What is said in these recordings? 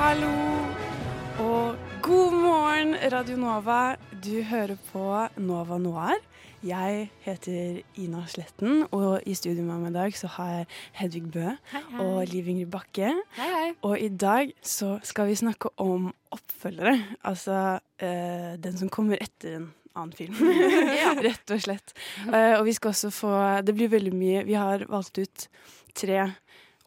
Hallo og god morgen, Radio Nova. Du hører på Nova Noir. Jeg heter Ina Sletten, og i studio med meg i dag så har jeg Hedvig Bø og Liv Ingrid Bakke. Hei, hei. Og i dag så skal vi snakke om oppfølgere. Altså eh, den som kommer etter en annen film. Rett og slett. Eh, og vi skal også få Det blir veldig mye Vi har valgt ut tre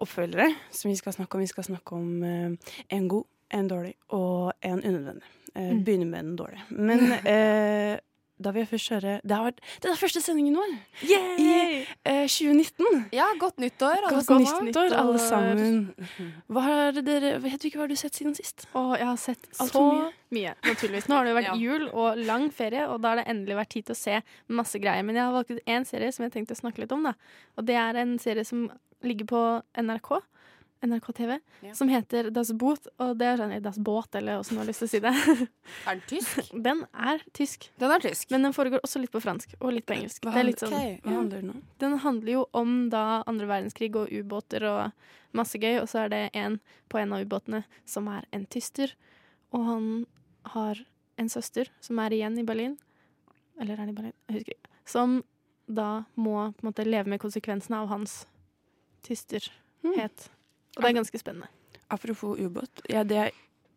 oppfølgere som vi skal snakke om. Vi skal snakke om eh, en god, en dårlig og en unødvendig. Eh, Begynner med den dårlige. Men eh, da vil jeg først høre Det har vært det er første sendingen vår i eh, 2019. Ja, godt nyttår, alle Godt sammen. nyttår, alle sammen. Hva har dere Vet du ikke hva har du sett siden sist? Og jeg har sett Alt så mye. mye. naturligvis. Nå har det jo vært Ja. jul og lang ferie, og da har det endelig vært tid til å se masse greier. Men jeg har valgt ut én serie som jeg tenkte å snakke litt om. da. Og det er en serie som ligger på NRK. NRK TV, Ja. som heter Das Boot. Og det er sånn Das Båt, eller åssen du har lyst til å si det. Er den tysk? Den er tysk, Den er tysk. men den foregår også litt på fransk og litt på engelsk. Hva Det er litt handler- sånn, Hva handler den om? den handler jo om da andre verdenskrig og ubåter og masse gøy, og så er det en på en av ubåtene som er en tyster, og han har en søster som er igjen i Berlin, eller er det i Berlin? Jeg husker ikke. Som da må på en måte leve med konsekvensene av hans tysterhet. Og det er ganske spennende. Apropos ubåt. Ja, det jeg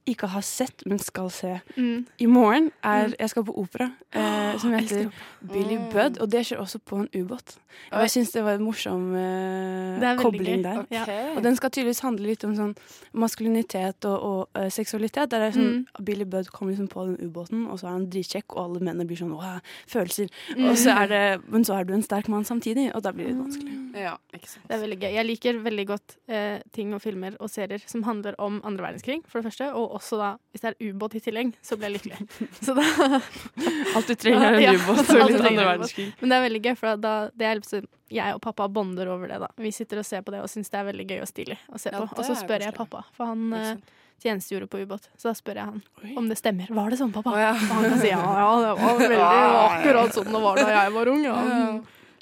ikke har sett, men skal se Mm. i morgen, er Jeg skal på opera eh, som elsker heter Billy Budd, og det skjer også på en ubåt. Og jeg syns det var en morsom eh, kobling der. Okay. Og den skal tydeligvis handle litt om sånn maskulinitet og, og uh, seksualitet. Der er sånn, Mm. Billy Budd kommer liksom på den ubåten, og så er han dritkjekk, og alle mennene blir sånn åh, følelser. Mm. Og så er det, men så er du en sterk mann samtidig, og da blir det litt vanskelig. Ja, ikke sant. Det er veldig gøy. Jeg liker veldig godt eh, ting og filmer og serier som handler om andre verdenskrig, for det første. Og også da, hvis det er ubåt i tillegg, så blir jeg lykkelig. Så da, Alt du trenger er en ubåt og litt andre er verdenskrig. Men det er veldig gøy, for da, det er liksom, jeg og pappa bonder over det. da. Vi sitter og ser på det og syns det er veldig gøy og stilig å se Ja, på. Og så spør jeg pappa, for han eh, tjenestegjorde på ubåt. Så da spør jeg han Oi. om det stemmer. Var det sånn, pappa? Oh, ja. Og han kan si ja, ja, det var veldig Ja, ja, ja. akkurat sånn det var da jeg var ung. Ja.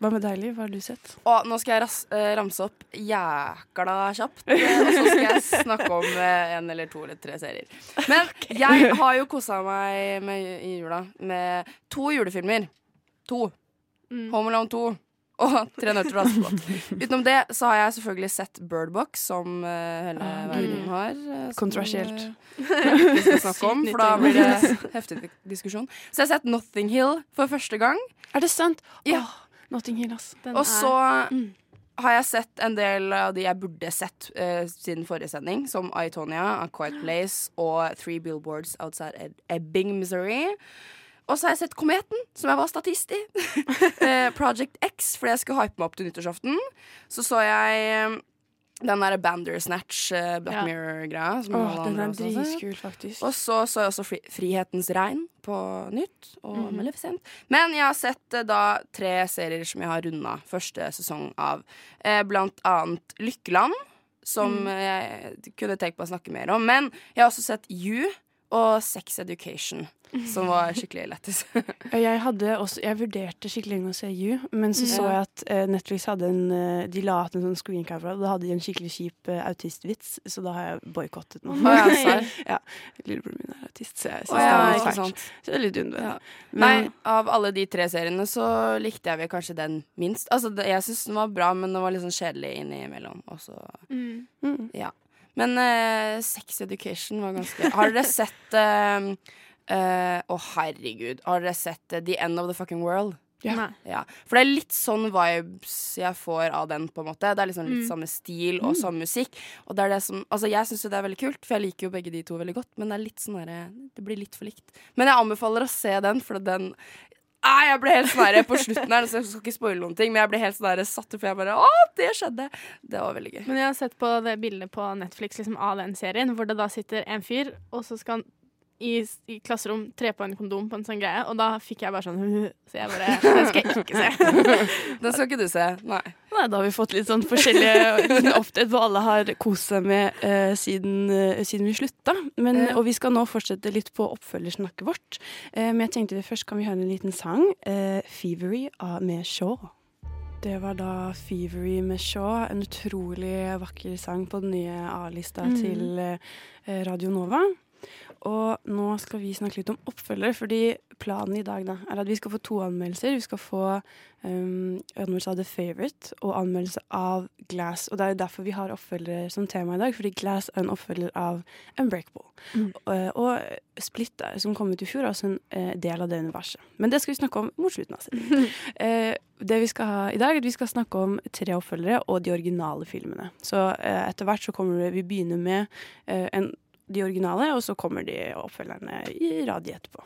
Hva med deg, Liv? Hva har du sett? Og nå skal jeg ras eh, ramse opp jækla kjapt, eh, og så skal jeg snakke om eh, en eller to eller tre serier. Men jeg har jo kosa meg med, i jula med to julefilmer. To. Mm. Home Alone 2 og Tre nøtter til Askepott. Utenom det så har jeg selvfølgelig sett Bird Box, som hele Ah, verden har. Kontroversielt. vi skal snakke om, for da blir det heftig diskusjon. Så jeg har sett Nothing Hill for første gang. Er det sant? Ja. Åh, Notting Hill, ass. Den Og er- så Mm. har jeg sett en del av de jeg burde sett uh, siden forrige sending, som I, Tonya, A Quiet Place og Three Billboards Outside Ed Ebbing, Missouri. Og så har jeg sett Kometen, som jeg var statist i. Eh, Project X, fordi jeg skulle hype meg opp til nyttårsaften. Så så jeg den derre Bandersnatch, uh, Black Ja. Mirror-greia. som Åh, den er dritkul, faktisk. Og så så jeg også fri Frihetens regn på nytt, og Mhm. Maleficent. Men jeg har sett uh, da tre serier som jeg har runda første sesong av. Uh, blant annet Lykkeland, som eh, jeg kunne tenkt meg å snakke mer om. Men jeg har også sett You og Sex Education, som var skikkelig lættis. Jeg, hadde også, jeg vurderte skikkelig lenge å se You, men så så jeg at eh, Netflix hadde en eh, De la ut en sånn screencover, og da hadde de en skikkelig kjip eh, autistvits, så da har jeg boikottet den. Oh, ja, ja, Lillebroren min er autist, så jeg syns det ja, var litt fælt. Så det er litt unødvendig. Ja. Men- Nei, av alle de tre seriene så likte jeg vel kanskje den minst. Altså, jeg syns den var bra, men den var litt sånn kjedelig innimellom. Og så Mm. Mm. Ja. Men uh, Sex Education var ganske Har dere sett eh, uh, oh, herregud. Har dere sett eh, The End of the Fucking World? Ja. Ja. For det er litt sånn vibes jeg får av den, på en måte. Det er liksom litt Mm. samme stil og samme musikk. Og det er det som Altså, jeg syns jo det er veldig kult, for jeg liker jo begge de to veldig godt, men det er litt sånn derre Det blir litt for likt. Men jeg anbefaler å se den, for den Nei, jeg ble helt sånn på slutten her, så jeg skal ikke spoile noen ting, men jeg ble helt sånn satt ut, for jeg bare Å, det skjedde! Det var veldig gøy. Men jeg har sett på det bildet på Netflix liksom, av den serien, hvor det da sitter en fyr, og så skal han i, i klasserom tre på en kondom på en sånn greie, og da fikk jeg bare sånn Så jeg bare Den skal jeg ikke se. Den skal ikke du se. Nei. Nei, da har vi fått litt sånn forskjellige oppdrett hva alle har kost seg med uh, siden, uh, siden vi slutta. Men, uh. Og vi skal nå fortsette litt på oppfølgersnakket vårt. Eh, men jeg tenkte først kan vi høre en liten sang. Eh, 'Fevery' av- med Shaw. Det var da 'Fevery' med Shaw. En utrolig vakker sang på den nye A-lista Mm. til Radio Nova. Og nå skal vi snakke litt om oppfølgere, fordi planen i dag da, er at vi skal få to anmeldelser. Vi skal få um, anmeldelse av The Favourite og anmeldelse av Glass. Og det er derfor vi har oppfølgere som tema i dag, fordi Glass er en oppfølger av Unbreakable. Og, og Split, som kom ut i fjor, er også en uh, del av det universet. Men det skal vi snakke om mot slutten av serien. uh, det vi skal ha i dag, er at vi skal snakke om tre oppfølgere og de originale filmene. Så uh, etter hvert så kommer det, vi begynner med eh, en de originale, og så kommer de oppfølgerne i radiet etterpå.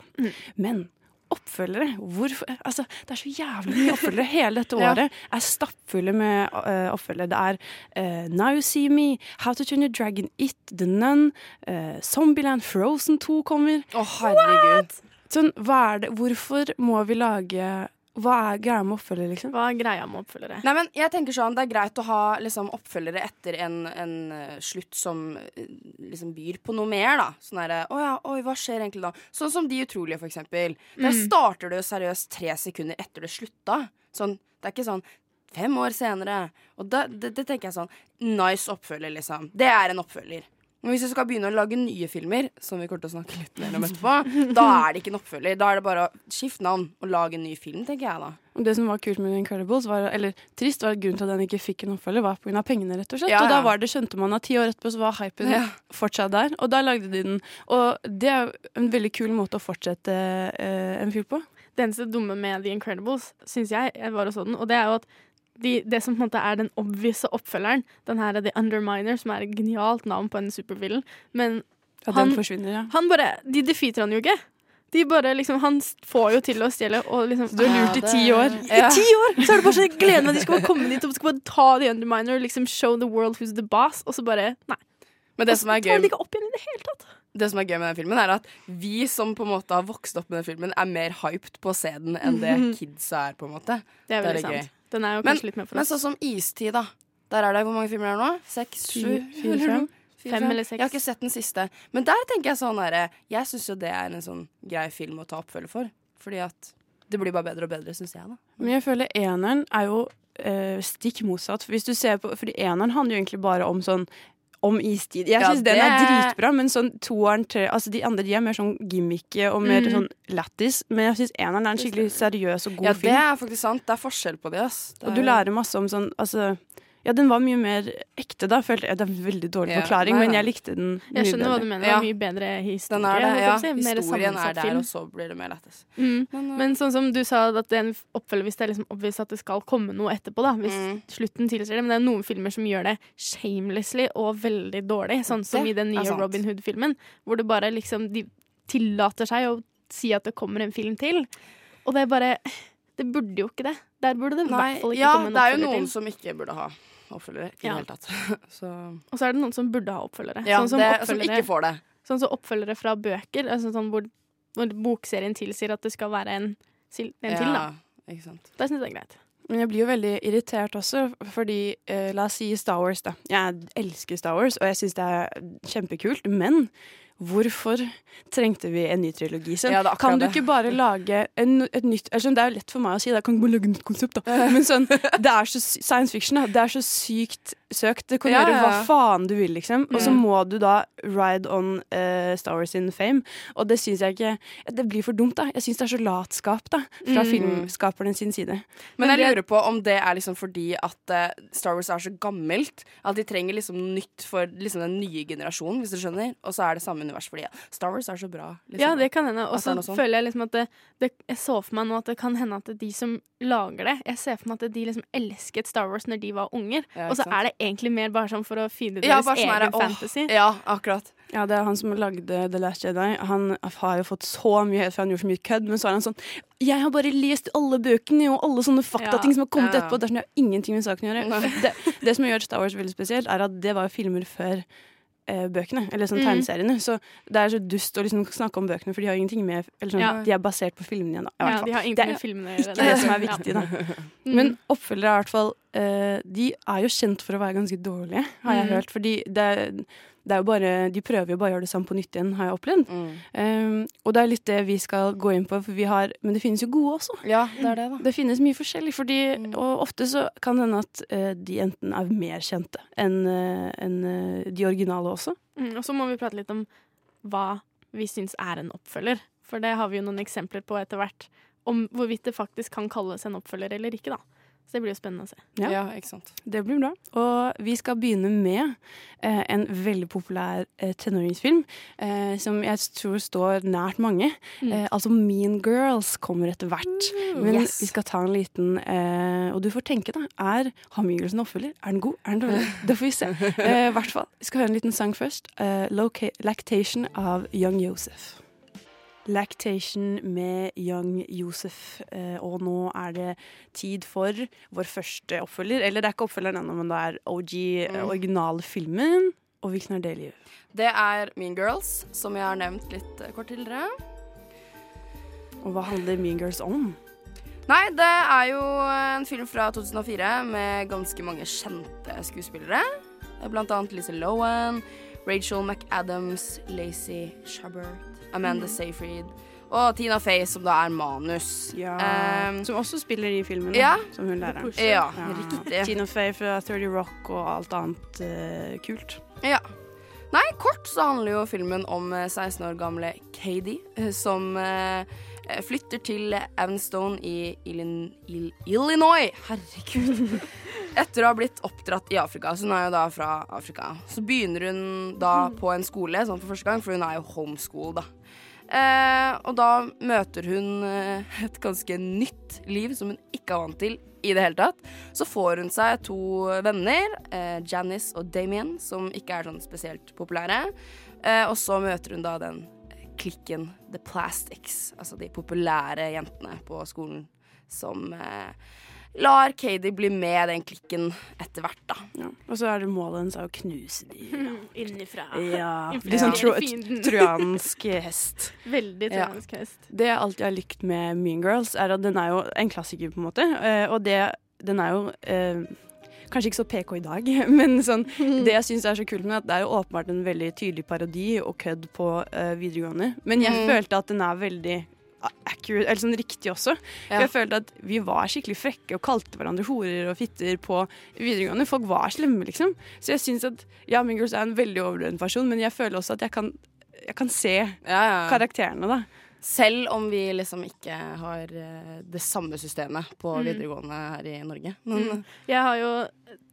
Men oppfølgere hvorfor, altså, Det er så jævlig mye oppfølgere. Hele dette Ja. året er stappfulle med uh, oppfølgere. Det er uh, Now You See Me, How to Turn Your Dragon It, The Nun, uh, Zombieland, Frozen 2 kommer. Å, herregud. Sånn, hva er det, hvorfor må vi lage Hva er greia med oppfølgere, liksom? Hva er greia med oppfølgere? Nei, men jeg tenker sånn, Det er greit å ha liksom, oppfølgere etter en, en eh, slutt som eh, liksom byr på noe mer. da Sånn derre Å ja, oi, hva skjer egentlig da? Sånn som De utrolige, for eksempel. Der starter du seriøst tre sekunder etter det slutta. Sånn, det er ikke sånn fem år senere. Og da, det, det tenker jeg sånn Nice oppfølger, liksom. Det er en oppfølger. Men hvis du skal begynne å lage nye filmer, som vi kommer til å snakke litt mer om etterpå, da er det ikke en oppfølger. Da er det bare å skifte navn og lage en ny film, tenker jeg da. Det som var kult med Incredibles, var, eller trist, var at grunnen til at den ikke fikk en oppfølger, var pga. pengene, rett og slett. Ja, Og da var det, skjønte man at ti år etterpå så var hypen Ja. fortsatt der. Og da lagde de den. Og det er en veldig kul måte å fortsette eh, en film på. Det eneste dumme med The Incredibles, syns jeg, jeg var og så den, og det er jo at de, det som på en måte er den obvise oppfølgeren, den her The Underminer, som er et genialt navn på en supervillain, men ja, Han- den ja. han bare De defeater han jo ikke. De bare liksom, Han får jo til å stjele og liksom Du har lurt i ti år. I ti år! Så er det bare så gleden gleder at De skal bare komme dit og skal bare ta The Underminer og liksom show the world who's the boss, og så bare Nei. Men det som er gøy de opp igjen i det det som er gøy med den filmen, er at vi som på en måte har vokst opp med den filmen, er mer hyped på å se den enn det kidsa er, på en måte. Det er Det er veldig gøy. Den er jo Men, kanskje litt mer for oss. men sånn som Istid, da. Der er det hvor mange filmer er det nå? Seks, sju, Fire, fem. Fem eller seks. Jeg har ikke sett den siste. Men der tenker jeg sånn herre Jeg syns jo det er en sånn grei film å ta oppfølger for. Fordi at det blir bare bedre og bedre, syns jeg, da. Men jeg føler eneren er jo eh, stikk motsatt. Hvis du ser på, fordi eneren handler jo egentlig bare om sånn om istid. Jeg Ja, syns den er dritbra, men sånn toeren, tre Altså de andre de er mer sånn gimmicky og mer Mm. sånn lættis. Men jeg syns eneren er en skikkelig seriøs og god Ja, det er faktisk sant. Det er forskjell på de, ass. Det Og du er- lærer masse om sånn Altså ja, den var mye mer ekte da. Følte jeg. Det er en veldig dårlig Ja, forklaring, nei, men jeg likte den mye Jeg skjønner hva du mener. Ja. Det er mye bedre historie. Den er det, ja. si. Mer Historien er der, film. og så blir det mer lættis. Mm. Men, uh, Men sånn som du sa, at det er en oppfølger hvis det er liksom obvious at det skal komme noe etterpå. da Hvis Mm. slutten tilsier det. Men det er noen filmer som gjør det shamelessly og veldig dårlig. Sånn som Det i den nye. Robin Hood-filmen. Hvor det bare liksom De tillater seg å si at det kommer en film til. Og det er bare Det burde jo ikke det. Der burde det i hvert fall ikke ja, komme en det er jo noen til. som ikke burde ha oppfølgere i Ja. det hele tatt. Så Og så er det noen som burde ha oppfølgere. ja, sånn som, det, som ikke får det. sånn som oppfølgere fra bøker. Altså sånn hvor, hvor bokserien tilsier at det skal være en, en til. da Ja, ikke sant. Da syns jeg det er greit. Men jeg blir jo veldig irritert også, fordi eh, la oss si Star Wars, da. Jeg elsker Star Wars, og jeg syns det er kjempekult, men hvorfor trengte vi en ny trilogi? Sånn, Ja, kan du ikke bare lage en, et nytt sånn, Det er jo lett for meg å si, da kan du bare lage et nytt konsept, da. Men sånn, det er så science fiction, da. Det er så sykt søkt. Du kan Ja, gjøre hva faen du vil, liksom. Og så Mm. må du da ride on uh, Star Wars in fame. Og det syns jeg ikke Det blir for dumt, da. Jeg syns det er så latskap, da. Fra Mm. filmskaperne sin side. Men Men jeg lurer på om det er liksom fordi at uh, Star Wars er så gammelt at de trenger liksom nytt for liksom den nye generasjonen, hvis du skjønner. Og så er det samme univers fordi Star Wars er så bra. Liksom. Ja, det kan hende. Og er så føler jeg liksom at det, det, Jeg så for meg nå at det kan hende at de som lager det Jeg ser for meg at de liksom elsket Star Wars når de var unger, Ja, og så er det egentlig mer bare sånn for å finne deres ja, sånn egen åh, fantasy. Ja, akkurat. Ja, det er han som lagde The Last Jedi. Han har jo fått så mye hate for han gjorde så mye kødd, men så er han sånn Jeg har bare lest alle bøkene og alle sånne faktating som har kommet Ja. etterpå. Det er sånn, jeg har ingenting med saken å gjøre. Det, det som gjør Star Wars veldig spesielt, er at det var jo filmer før bøkene, eller sånn Mm. tegneseriene. Så det er så dust å liksom snakke om bøkene, for de har ingenting med Eller sånn, Ja. De er basert på filmene igjen, da. Ja, de har ingenting er med filmene å gjøre. ikke det som er Ja. viktig, da. Mm. Men oppfølgere er i hvert fall eh, De er jo kjent for å være ganske dårlige, har jeg Mm. hørt. Fordi det, er- det er jo bare De prøver jo bare å gjøre det samme på nytt igjen, har jeg opplevd. Mm. Um, og det er litt det vi skal gå inn på, for vi har Men det finnes jo gode også. Ja, det er det, da. Det finnes mye forskjellig, fordi, Mm. og ofte så kan det hende at uh, de enten er mer kjente enn uh, en, uh, de originale også. Mm, og så må vi prate litt om hva vi syns er en oppfølger. For det har vi jo noen eksempler på etter hvert. Om hvorvidt det faktisk kan kalles en oppfølger eller ikke, da. Så det blir jo spennende å se. Ja. Ja, ikke sant. Det blir bra. Og vi skal begynne med eh, en veldig populær eh, tenåringsfilm eh, som jeg tror står nært mange. Mm. Eh, altså Mean Girls kommer etter hvert. Men yes. vi skal ta en liten eh, Og du får tenke, da. Er Har Mean en oppfølger? Er den god? Er den dårlig? Det får vi se. Eh, I hvert fall. Vi skal høre en liten sang først. Eh, 'Lactation' av Young Joseph. Lactation med Young Joseph. Eh, og nå er det tid for vår første oppfølger. Eller det er ikke oppfølgeren ennå, men det er OG, eh, originalfilmen. Og hvilken er det, Liv? Det er Mean Girls, som jeg har nevnt litt eh, kort tidligere. Og hva handler Mean Girls om? Nei, det er jo en film fra 2004 med ganske mange kjente skuespillere. Blant annet Lise Lohan, Rachel McAdams, Lacey Chabert, Amanda Seyfried og Tina Fey, som da er manus. Um, som også spiller i filmen. ja. Som hun læreren. ja, riktig. Tina Fey fra 30 Rock og alt annet uh, kult. Ja. Nei, kort så handler jo filmen om eh, 16 år gamle Katie, eh, som eh, eh, flytter til Evanstone i Illin Ill Illinois. Herregud. Etter å ha blitt oppdratt i Afrika. Så hun er jo da fra Afrika. Så begynner hun da på en skole sånn for første gang, for hun er jo homeschool, da. Eh, og da møter hun eh, et ganske nytt liv som hun ikke er vant til i det hele tatt. Så får hun seg to venner, eh, Janice og Damien, som ikke er sånn spesielt populære. Eh, og så møter hun da den klikken The Plastics, altså de populære jentene på skolen, som eh, lar Katie bli med den klikken etter hvert, da. Ja. Og så er det målet hennes å knuse de. Innifra. Ja. Litt sånn tro trojansk hest. Veldig Ja. trojansk hest. Det jeg alltid har likt med Mean Girls, er at den er jo en klassiker, på en måte. Eh, og det, den er jo eh, Kanskje ikke så PK i dag, men sånn, det jeg syns er så kult med at det er jo åpenbart en veldig tydelig parodi og kødd på uh, videregående. Men jeg Mm. følte at den er veldig accurate, eller sånn riktig også. Ja. Jeg følte at vi var skikkelig frekke og kalte hverandre horer og fitter på videregående. Folk var slemme, liksom. Så jeg syns at ja, Mean Girls er en veldig overdreven person, men jeg føler også at jeg kan, jeg kan se Ja, ja. karakterene, da. Selv om vi liksom ikke har eh, det samme systemet på Mm. videregående her i Norge. Mm. Jeg har jo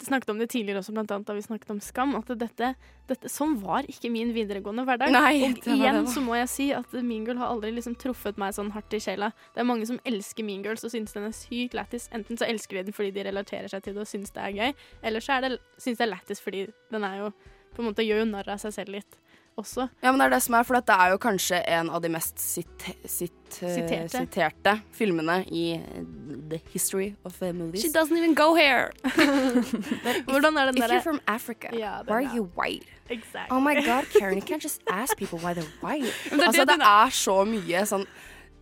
snakket om det tidligere også, blant annet da vi snakket om Skam. At dette, dette sånn var ikke min videregående hverdag. Nei, og igjen så må jeg si at Mean Girl har aldri liksom truffet meg sånn hardt i sjela. Det er mange som elsker Mean Girls og syns den er sykt lættis. Enten så elsker de den fordi de relaterer seg til det og syns det er gøy, eller så er det, syns det er lættis fordi den er jo på en måte gjør jo narr av seg selv litt også. Ja, men det er det som er, for dette er jo kanskje en av de mest sit sit, eh, Siterte. siterte filmene i eh, the history of the movies. doesn't even go here! Hvordan er den If derre you're from Africa, Ja, why are you white? Exactly. Oh my god, Karen, you can't just ask people why they're white. Det altså, det er så mye sånn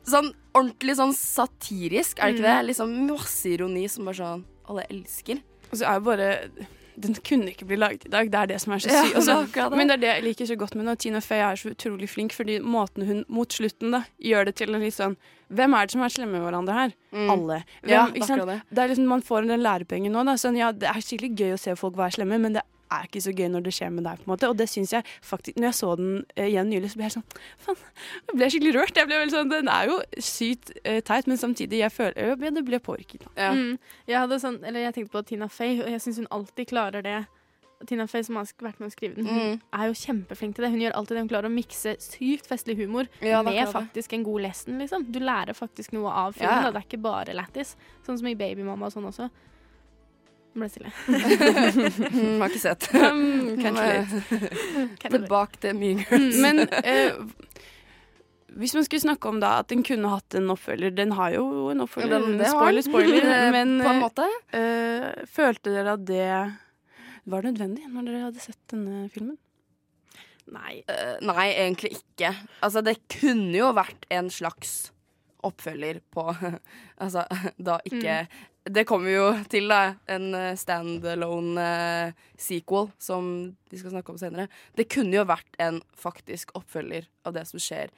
Sånn ordentlig sånn satirisk, er det ikke det? Liksom masse ironi som bare sånn alle elsker. Og så er jo bare Den kunne ikke bli laget i dag. Det er det som er så Ja, sykt. Og så- det er akkurat det. men det er det jeg liker så godt med henne. Tina Fey er så utrolig flink, fordi måten hun mot slutten da gjør det til en litt sånn Hvem er det som er slemme med hverandre her? Alle. Hvem, Mm. Ja, det. det er liksom, Man får den lærepengen nå. Da. Sånn, ja, det er skikkelig gøy å se folk være slemme, men det er ikke så gøy når det skjer med deg. på en måte Og det synes jeg faktisk Når jeg så den eh, igjen nylig, så ble jeg sånn Faen, jeg ble skikkelig rørt. Jeg ble veldig sånn, Den er jo sykt uh, teit, men samtidig jeg føler jeg det ble påvirket. Ja. Mm. Jeg, hadde sånn, eller jeg tenkte på Tina Fey, og jeg syns hun alltid klarer det. Tina Fey, som har vært med å skrive den, Mm. er jo kjempeflink til det. Hun gjør alltid det. Hun klarer å mikse sykt festlig humor Ja, med det. faktisk en god lesson, liksom. Du lærer faktisk noe av filmen, ja. det er ikke bare lættis. Sånn som i Babymamma og sånn også. Ble stille. Mm, har ikke sett. Um, Tilbake til mean girls. Men eh, hvis man skulle snakke om da at den kunne hatt en oppfølger Den har jo en oppfølger. Ja, den- spoiler, spoiler. Eh, Men på en eh, måte. eh, følte dere at det var nødvendig når dere hadde sett denne filmen? Nei. Uh, nei, egentlig ikke. Altså, det kunne jo vært en slags oppfølger på Altså, da ikke Det kommer jo til, da. En eh, standalone eh, sequel som vi skal snakke om senere. Det kunne jo vært en faktisk oppfølger av det som skjer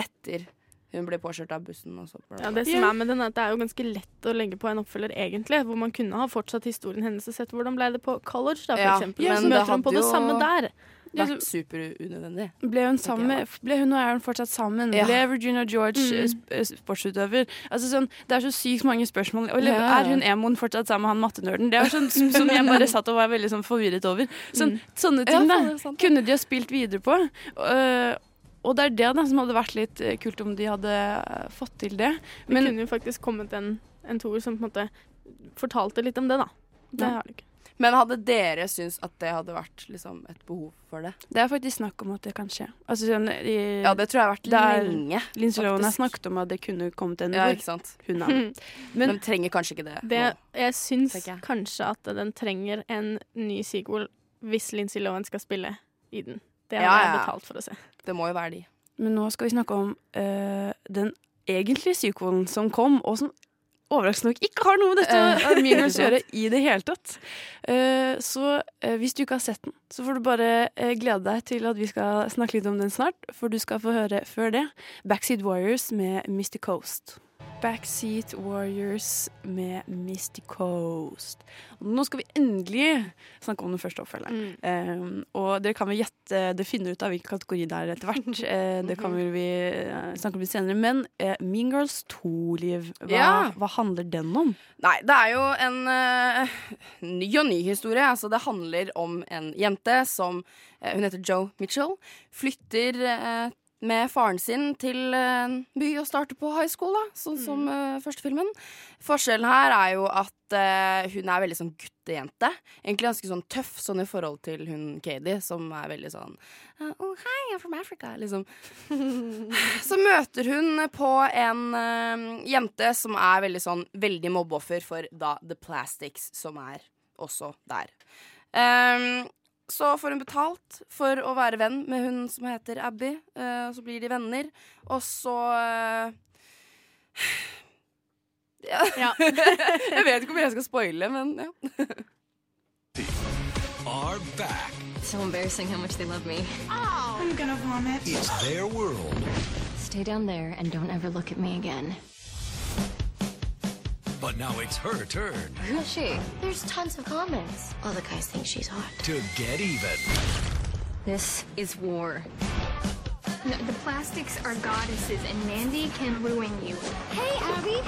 etter hun ble påkjørt av bussen. Og så Ja, det som er med den er at det er jo ganske lett å legge på en oppfølger, egentlig. Hvor man kunne ha fortsatt historien hennes og sett hvordan ble det på college, da, for Ja, eksempel. men så møter hun på jo... det samme der. Vært superunødvendig. Ble hun sammen med ble hun og Aaron fortsatt sammen? Ja. Ble Virginia George mm. eh, sportsutøver? Altså sånn, det er så sykt mange spørsmål. Og Ja. Er hun emoen fortsatt sammen med han mattenerden? Det er sånn som som jeg bare satt og var veldig sånn forvirret over. Sånn, Sånne Ja, ting da er sant, kunne de ha spilt videre på. Uh, og det er det da som hadde vært litt eh, kult om de hadde eh, fått til det. Men, Det kunne jo faktisk kommet en, en toer som på en måte fortalte litt om det, da. Det Ja. har det ikke. Men hadde dere syntes at det hadde vært liksom, et behov for det? det er faktisk snakk om at det kan skje. Altså, sånn, i, Ja, det tror jeg har vært lenge. Linse Lohan har snakket om at det kunne kommet en Ja, ikke sant? hund. Men, den trenger kanskje ikke det. det nå. jeg syns jeg. kanskje at den trenger en ny sequel hvis Lindsay Lohan skal spille i den. Det Ja, jeg betalt for å se. Det må jo være de. Men nå skal vi snakke om uh, den egentlige sequelen som kom, og som overraskende nok ikke har noe med dette uh, Mean Girls å gjøre i det hele tatt. Uh, så uh, hvis du ikke har sett den, så får du bare uh, glede deg til at vi skal snakke litt om den snart, for du skal få høre før det Backseat Warriors med Mystic Coast. Backseat Warriors med Misty Coast. Nå skal vi endelig snakke om den første oppfølgeren. Um, og dere kan vel gjette Det finner ut av hvilken kategori det er etter hvert. Uh, det kan vel vi eh, snakke om litt senere. Men uh, Mean Girls 2-liv, hva, Ja. hva handler den om? Nei, det er jo en ny og ny historie. Altså, det handler om en jente som Hun heter Joe Mitchell. Flytter med faren sin til eh, en by og starte på high school, da, sånn som eh, første filmen. Forskjellen her er jo at uh, hun er veldig sånn guttejente. Egentlig ganske sånn tøff sånn i forhold til hun Katie, som er veldig sånn Oh, hi, I'm from Africa, liksom. Så møter hun på en uh, jente som er veldig sånn Veldig mobbeoffer for da The Plastics, som er også der. Ehm, så får hun betalt for å være venn med hun som heter Abby. Uh, og så blir de venner, og så uh, ja. Ja. jeg vet ikke om jeg skal spoile, men ja. are back. So embarrassing how much they love me. I'm gonna vomit. It's their world. Stay down there and don't ever look at me again. But now it's her turn Who's she? There's tons of comments. All the guys think she's hot. to get even. This is war. No, the plastics are goddesses, and Mandy can ruin you. Hey, Abby.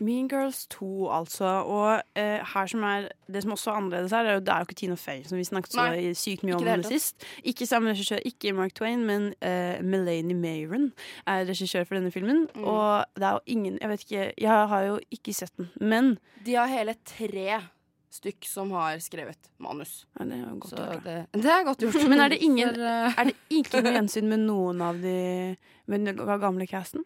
Mean Girls 2, altså. Og eh, her som er det som også er annerledes her, er jo det er jo ikke Tina Fey, som vi snakket så Nei, sykt mye om det sist. Ikke samme regissør, ikke Mark Twain, men eh, Melanie Mayron er regissør for denne filmen. Mm. Og det er jo ingen Jeg vet ikke, jeg har jo ikke sett den, men De har hele tre stykk som har skrevet manus. ja, det er godt Så gjort, det, det er godt gjort. Men er det ingen eh, Er det ikke noe gjensyn med noen av de med den gamle casten?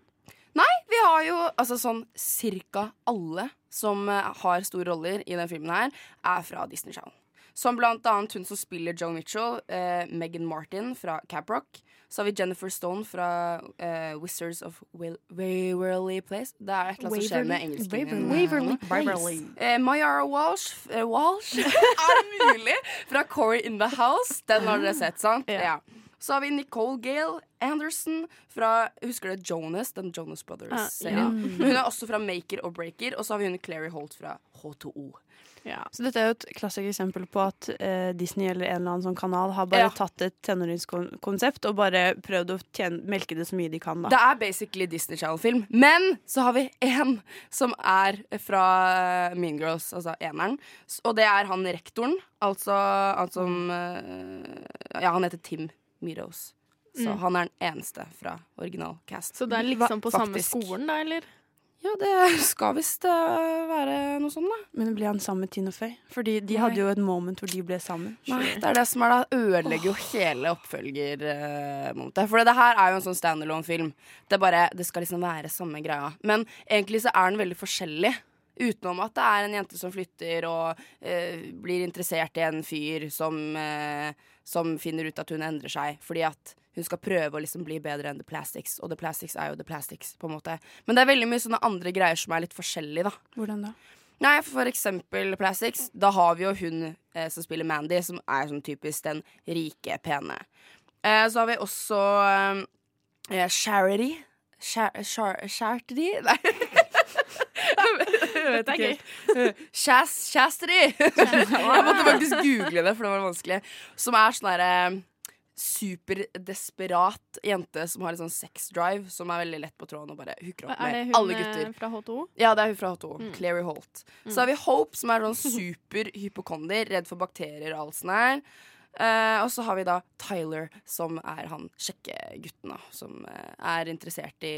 Vi har jo altså sånn cirka alle som eh, har store roller i denne filmen her, er fra Disney Channel. Som blant annet hun som spiller Joe Mitchell, eh, Megan Martin fra Caprock. Så har vi Jennifer Stone fra eh, Wizards of Will Waverly Place. Det er et eller annet som skjer med engelsken. Waverly Place. Eh, Mayara Walsh, eh, Walsh Er mulig? Fra Corey in the House. Den har dere sett, sant? Yeah. Ja. Så har vi Nicole Gale Anderson fra Husker dere Jonas? Den Jonas Brothers-serien. Ja. Hun er også fra Maker og Breaker. Og så har vi hun Clary Holt fra H2O. Ja. Så dette er jo et klassisk eksempel på at eh, Disney eller en eller annen sånn kanal har bare Ja. tatt et tenåringskonsept og bare prøvd å tjene, melke det så mye de kan. da. Det er basically Disney Channel-film. Men så har vi én som er fra Mean Girls, altså eneren. Og det er han rektoren. Altså han som eh, Ja, han heter Tim Meadows. Så Mm. han er den eneste fra original cast. Så det er liksom på samme skolen, da, eller? Ja, det skal visst eh, være noe sånn, da. Men ble han sammen med Tina Fey? Fordi de Nei. hadde jo et moment hvor de ble sammen. Nei, det er det som er da ødelegger jo hele oppfølgermomentet. For det her er jo en sånn standalone-film. Det bare, det skal liksom være samme greia. Men egentlig så er den veldig forskjellig. Utenom at det er en jente som flytter og eh, blir interessert i en fyr som, eh, som finner ut at hun endrer seg fordi at hun skal prøve å liksom bli bedre enn The Plastics. Og The Plastics er jo The Plastics, på en måte. Men det er veldig mye sånne andre greier som er litt forskjellige, da. Hvordan da? Nei, for eksempel Plastics. Da har vi jo hun eh, som spiller Mandy, som er sånn typisk den rike, pene. Eh, så har vi også eh, Charity. Char char Charity? Nei. Vet ikke. Chas Chastity. Jeg måtte faktisk google det, for det var vanskelig. Som er sånn herre superdesperat jente som har litt sånn sex-drive, som er veldig lett på tråden og bare hooker opp Er det med hun alle eh, gutter. fra H2O? Ja, det er hun fra H2. Mm. Clary Holt. Mm. Så har vi Hope, som er sånn superhypokonder, redd for bakterier og alt sånt der. Uh, og så har vi da Tyler, som er han sjekkegutten, da. Som uh, er interessert i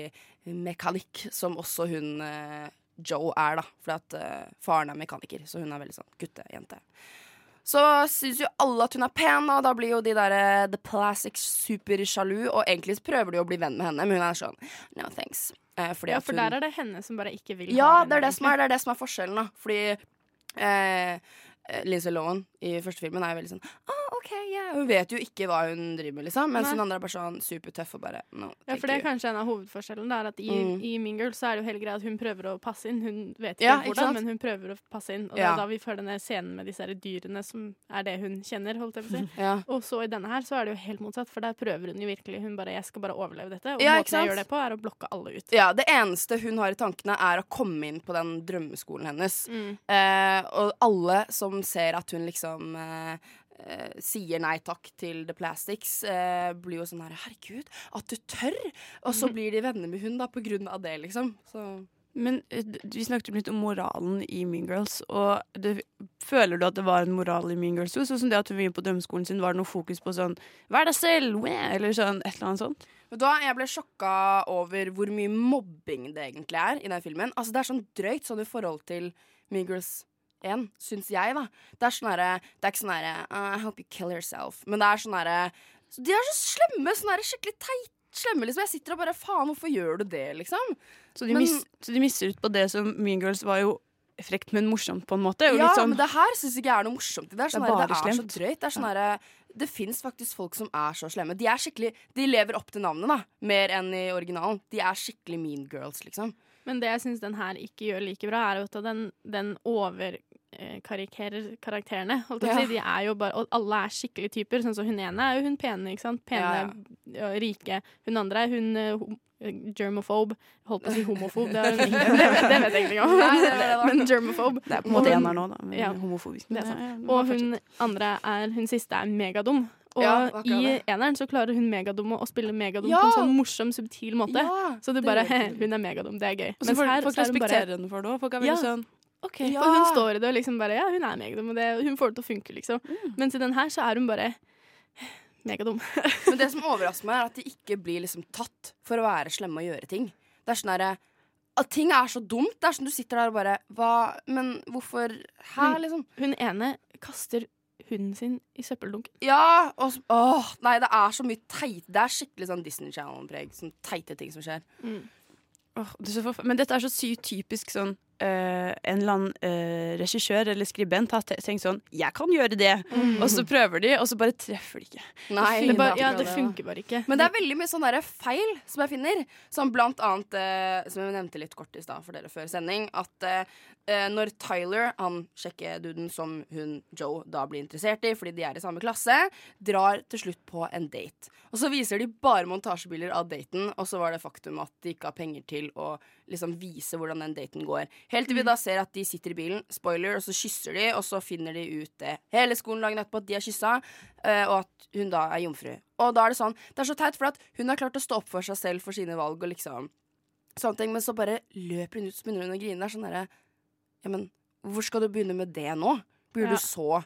mekanikk, som også hun eh, Joe er, da. Fordi at uh, faren er mekaniker, så hun er veldig sånn guttejente. Så syns jo alle at hun er pen, og da blir jo de der uh, The Plastics supersjalu. Og egentlig prøver de å bli venn med henne, men hun er sånn no thanks. Uh, Ja, for hun- der er det henne som bare ikke vil ja, ha henne. det er det, det er det som er forskjellen, da. Fordi uh, Lindsay Lohan i første filmen er jo veldig sånn ah, OK, yeah. Hun vet jo ikke hva hun driver med, liksom. Mens Nei. hun andre er bare sånn supertøff og bare no, Ja, for det er you. kanskje en av hovedforskjellene. Det er at i, Mm. I Mean Girls så er det jo hele greia at hun prøver å passe inn. Hun vet ikke Ja, ikke hvordan, sant? men hun prøver å passe inn. Og Ja. det er da vi får denne scenen med disse her dyrene som er det hun kjenner. holdt jeg på å si. Ja. Og så i denne her så er det jo helt motsatt, for der prøver hun jo virkelig. Hun bare 'jeg skal bare overleve dette', og ikke måten jeg gjør det på, er å blokke alle ut. Ja, Det eneste hun har i tankene, er å komme inn på den drømmeskolen hennes. Mm. Eh, og alle som ser at hun liksom eh, eh, sier nei takk til The Plastics, eh, blir jo sånn her Herregud, at du tør! Og så Mhm. blir de venner med hun da, på grunn av det, liksom. Så Men eh, vi snakket jo litt om moralen i Mean Girls. Og det, føler du at det var en moral i Mean Girls? Sånn som det at hun inne på drømmeskolen sin, var det noe fokus på sånn Vær deg selv! weh», Eller sånn et eller annet sånt? Da Jeg ble sjokka over hvor mye mobbing det egentlig er i den filmen. Altså Det er sånn drøyt sånn i forhold til Mean Girls 1, syns jeg, da. Det er sånn herre Det er ikke sånn herre uh, I hope you kill yourself. Men det er sånn herre De er så slemme! Sånn herre skikkelig teit slemme, liksom. Jeg sitter og bare Faen, hvorfor gjør du det, liksom? Så de, Men- mis, så de mister ut på det som Mean Girls var jo frekt, men morsomt på en måte. Ja, litt sånn, men det her syns jeg ikke er noe morsomt. Det er, sånn Det er her, det er så drøyt. Det er sånn ja. Det fins faktisk folk som er så slemme. De er skikkelig De lever opp til navnet, da. Mer enn i originalen. De er skikkelig mean girls, liksom. Men det jeg syns den her ikke gjør like bra, er at den, den overkarikerer karakterene. Holdt jeg på å si. De er jo bare, og alle er skikkelige typer. Sånn som hun ene er jo hun pene, ikke sant. Pene, ja, rike. Hun andre er hun eh, eh, germophobe. Holdt på å si homofob, det, det, vet- det vet jeg ikke om. Det det. Men germophobe. Det er på en måte ener nå, da. Men Ja. homofobisk. Det. Ja, ja, og hun andre er Hun siste er megadum. Og Ja, i det. eneren så klarer hun megadum å spille megadum Ja! på en sånn morsom, subtil måte. Ja, så det det bare hun. Er megadum, det er gøy. Og så får her folk så er hun respektere henne for det òg. Folk er veldig Ja. sånn OK. Ja. Og hun står i det og liksom bare Ja, hun er megadum, og det, hun får det til å funke, liksom. Mm. Mens i den her så er hun bare megadum. Men det som overrasker meg, er at de ikke blir liksom tatt for å være slemme og gjøre ting. Det er sånn herre at ting er så dumt. Det er sånn du sitter der og bare Hva Men hvorfor her, Hun- liksom? Hun ene kaster hunden sin i søppeldunken. Ja! Og så, åh, nei, det er så mye teit Det er skikkelig sånn Disney Channel-preg. Sånn teite ting som skjer. Åh, det er så Men dette er så sykt typisk sånn eh, En eller annen uh, regissør eller skribent har tenkt sånn 'Jeg kan gjøre det!' Mm. Og så prøver de, og så bare treffer de ikke. Nei, Det, bare, ja, det funker bare ikke. Men det er veldig mye sånn feil som jeg finner. Som blant annet, uh, som jeg nevnte litt kort i stad for dere før sending, at når Tyler, han sjekkeduden som hun Joe da blir interessert i fordi de er i samme klasse, drar til slutt på en date. Og så viser de bare montasjebilder av daten, og så var det faktum at de ikke har penger til å liksom vise hvordan den daten går. Helt til vi da ser at de sitter i bilen, spoiler, og så kysser de, og så finner de ut det hele skolen dagen etterpå at de har kyssa, eh, og at hun da er jomfru. Og da er det sånn Det er så teit, for at hun har klart å stå opp for seg selv for sine valg og liksom sånne ting, men så bare løper hun ut, så begynner hun å grine. Det er sånn derre Ja, men hvor skal du begynne med det nå? Blir Ja. du så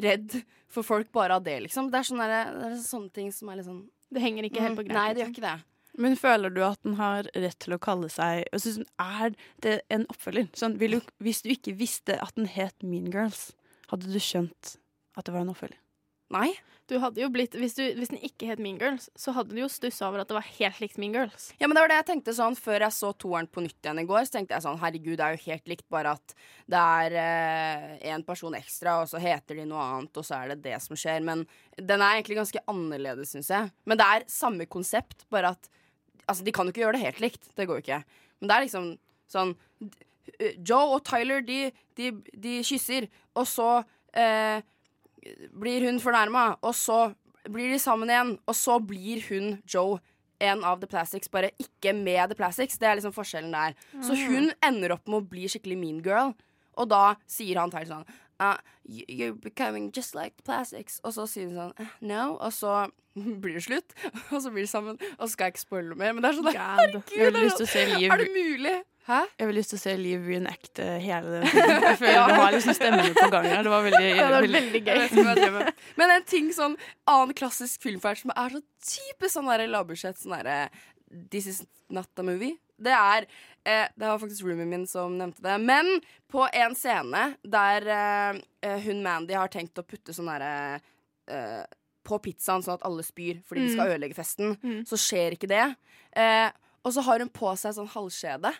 redd for folk bare av det, liksom? Det er sånne, det er sånne ting som er litt sånn Det henger ikke helt på Mm, greip. Nei, det gjør liksom. ikke det. Men føler du at den har rett til å kalle seg altså, Er det en oppfølger? Sånn, vil du, hvis du ikke visste at den het Mean Girls, hadde du skjønt at det var en oppfølger? Nei. Du hadde jo blitt, hvis, du, hvis den ikke het Mean Girls, så hadde du jo stussa over at det var helt likt Mean Girls. Ja, men det var det jeg tenkte sånn Før jeg så toeren på nytt igjen i går, så tenkte jeg sånn Herregud, det er jo helt likt, bare at det er én eh, person ekstra, og så heter de noe annet, og så er det det som skjer. Men den er egentlig ganske annerledes, syns jeg. Men det er samme konsept, bare at Altså, de kan jo ikke gjøre det helt likt. Det går jo ikke. Men det er liksom sånn Joe og Tyler, de, de, de kysser, og så eh, blir hun fornærma, og så blir de sammen igjen, og så blir hun Joe en av The Plastics, bare ikke med The Plastics. Det er liksom forskjellen der. Så Mm. hun ender opp med å bli skikkelig mean girl, og da sier han Tyler sånn uh, You're becoming just like The Plastics. Og så sier hun sånn eh, No, og så blir det slutt, og så blir de sammen, og så skal jeg ikke spoile noe mer, men det er sånn Herregud, Jeg har er lyst til å se det- Liv er det mulig? Hæ? Jeg vil lyst til å se Liv reenacte hele den. Jeg føler Ja. det var liksom stemmene på gang her. Det var veldig, Ja, det var veldig, gøy. Men en ting sånn annen klassisk filmferd som er så typisk sånn lavbudsjett sånn derre This is not a movie. Det er eh, Det var faktisk roomien min som nevnte det. Men på en scene der eh, eh, hun Mandy har tenkt å putte sånn derre eh, på pizzaen sånn at alle spyr fordi de skal Mm. ødelegge festen, Mm. så skjer ikke det. Eh, og så har hun på seg sånn halvskjede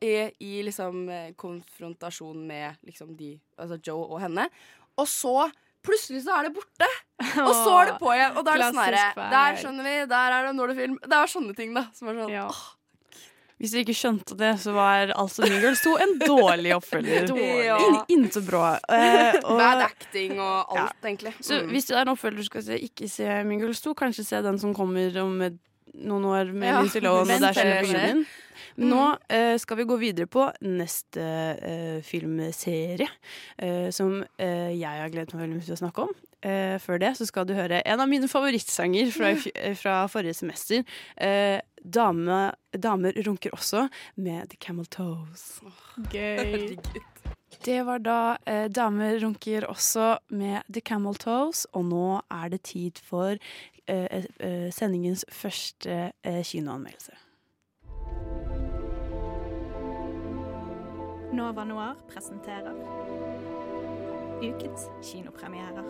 i, i liksom eh, konfrontasjon med liksom de, altså Joe og henne. Og så plutselig så er det borte! Og så er det på igjen. Og da er det sånn herre Der skjønner vi, der er det når det film. Det er sånne ting, da. Som er sånn åh, Hvis du ikke skjønte det, så var altså New Girls 2 en dårlig oppfølger. Dårlig. Ja. Inte bra. Eh, og- Bad acting og alt, egentlig. Så Mm. hvis det er en oppfølger du skal se, ikke se New Girls 2. Kanskje se den som kommer om noen år med Ja, Lindsay Lohan og Der det skjer. Reunion. Mm. Nå eh, skal vi gå videre på neste eh, filmserie, eh, som eh, jeg har gledet meg veldig mye til å snakke om. Eh, før det så skal du høre en av mine favorittsanger fra, eh, fra forrige semester. Eh, dame, 'Damer runker også' med The Camel Toes. Gøy. Det var da eh, 'Damer runker også' med The Camel Toes, og nå er det tid for eh, eh, sendingens første kinoanmeldelse. Nova Noir presenterer ukens kinopremierer.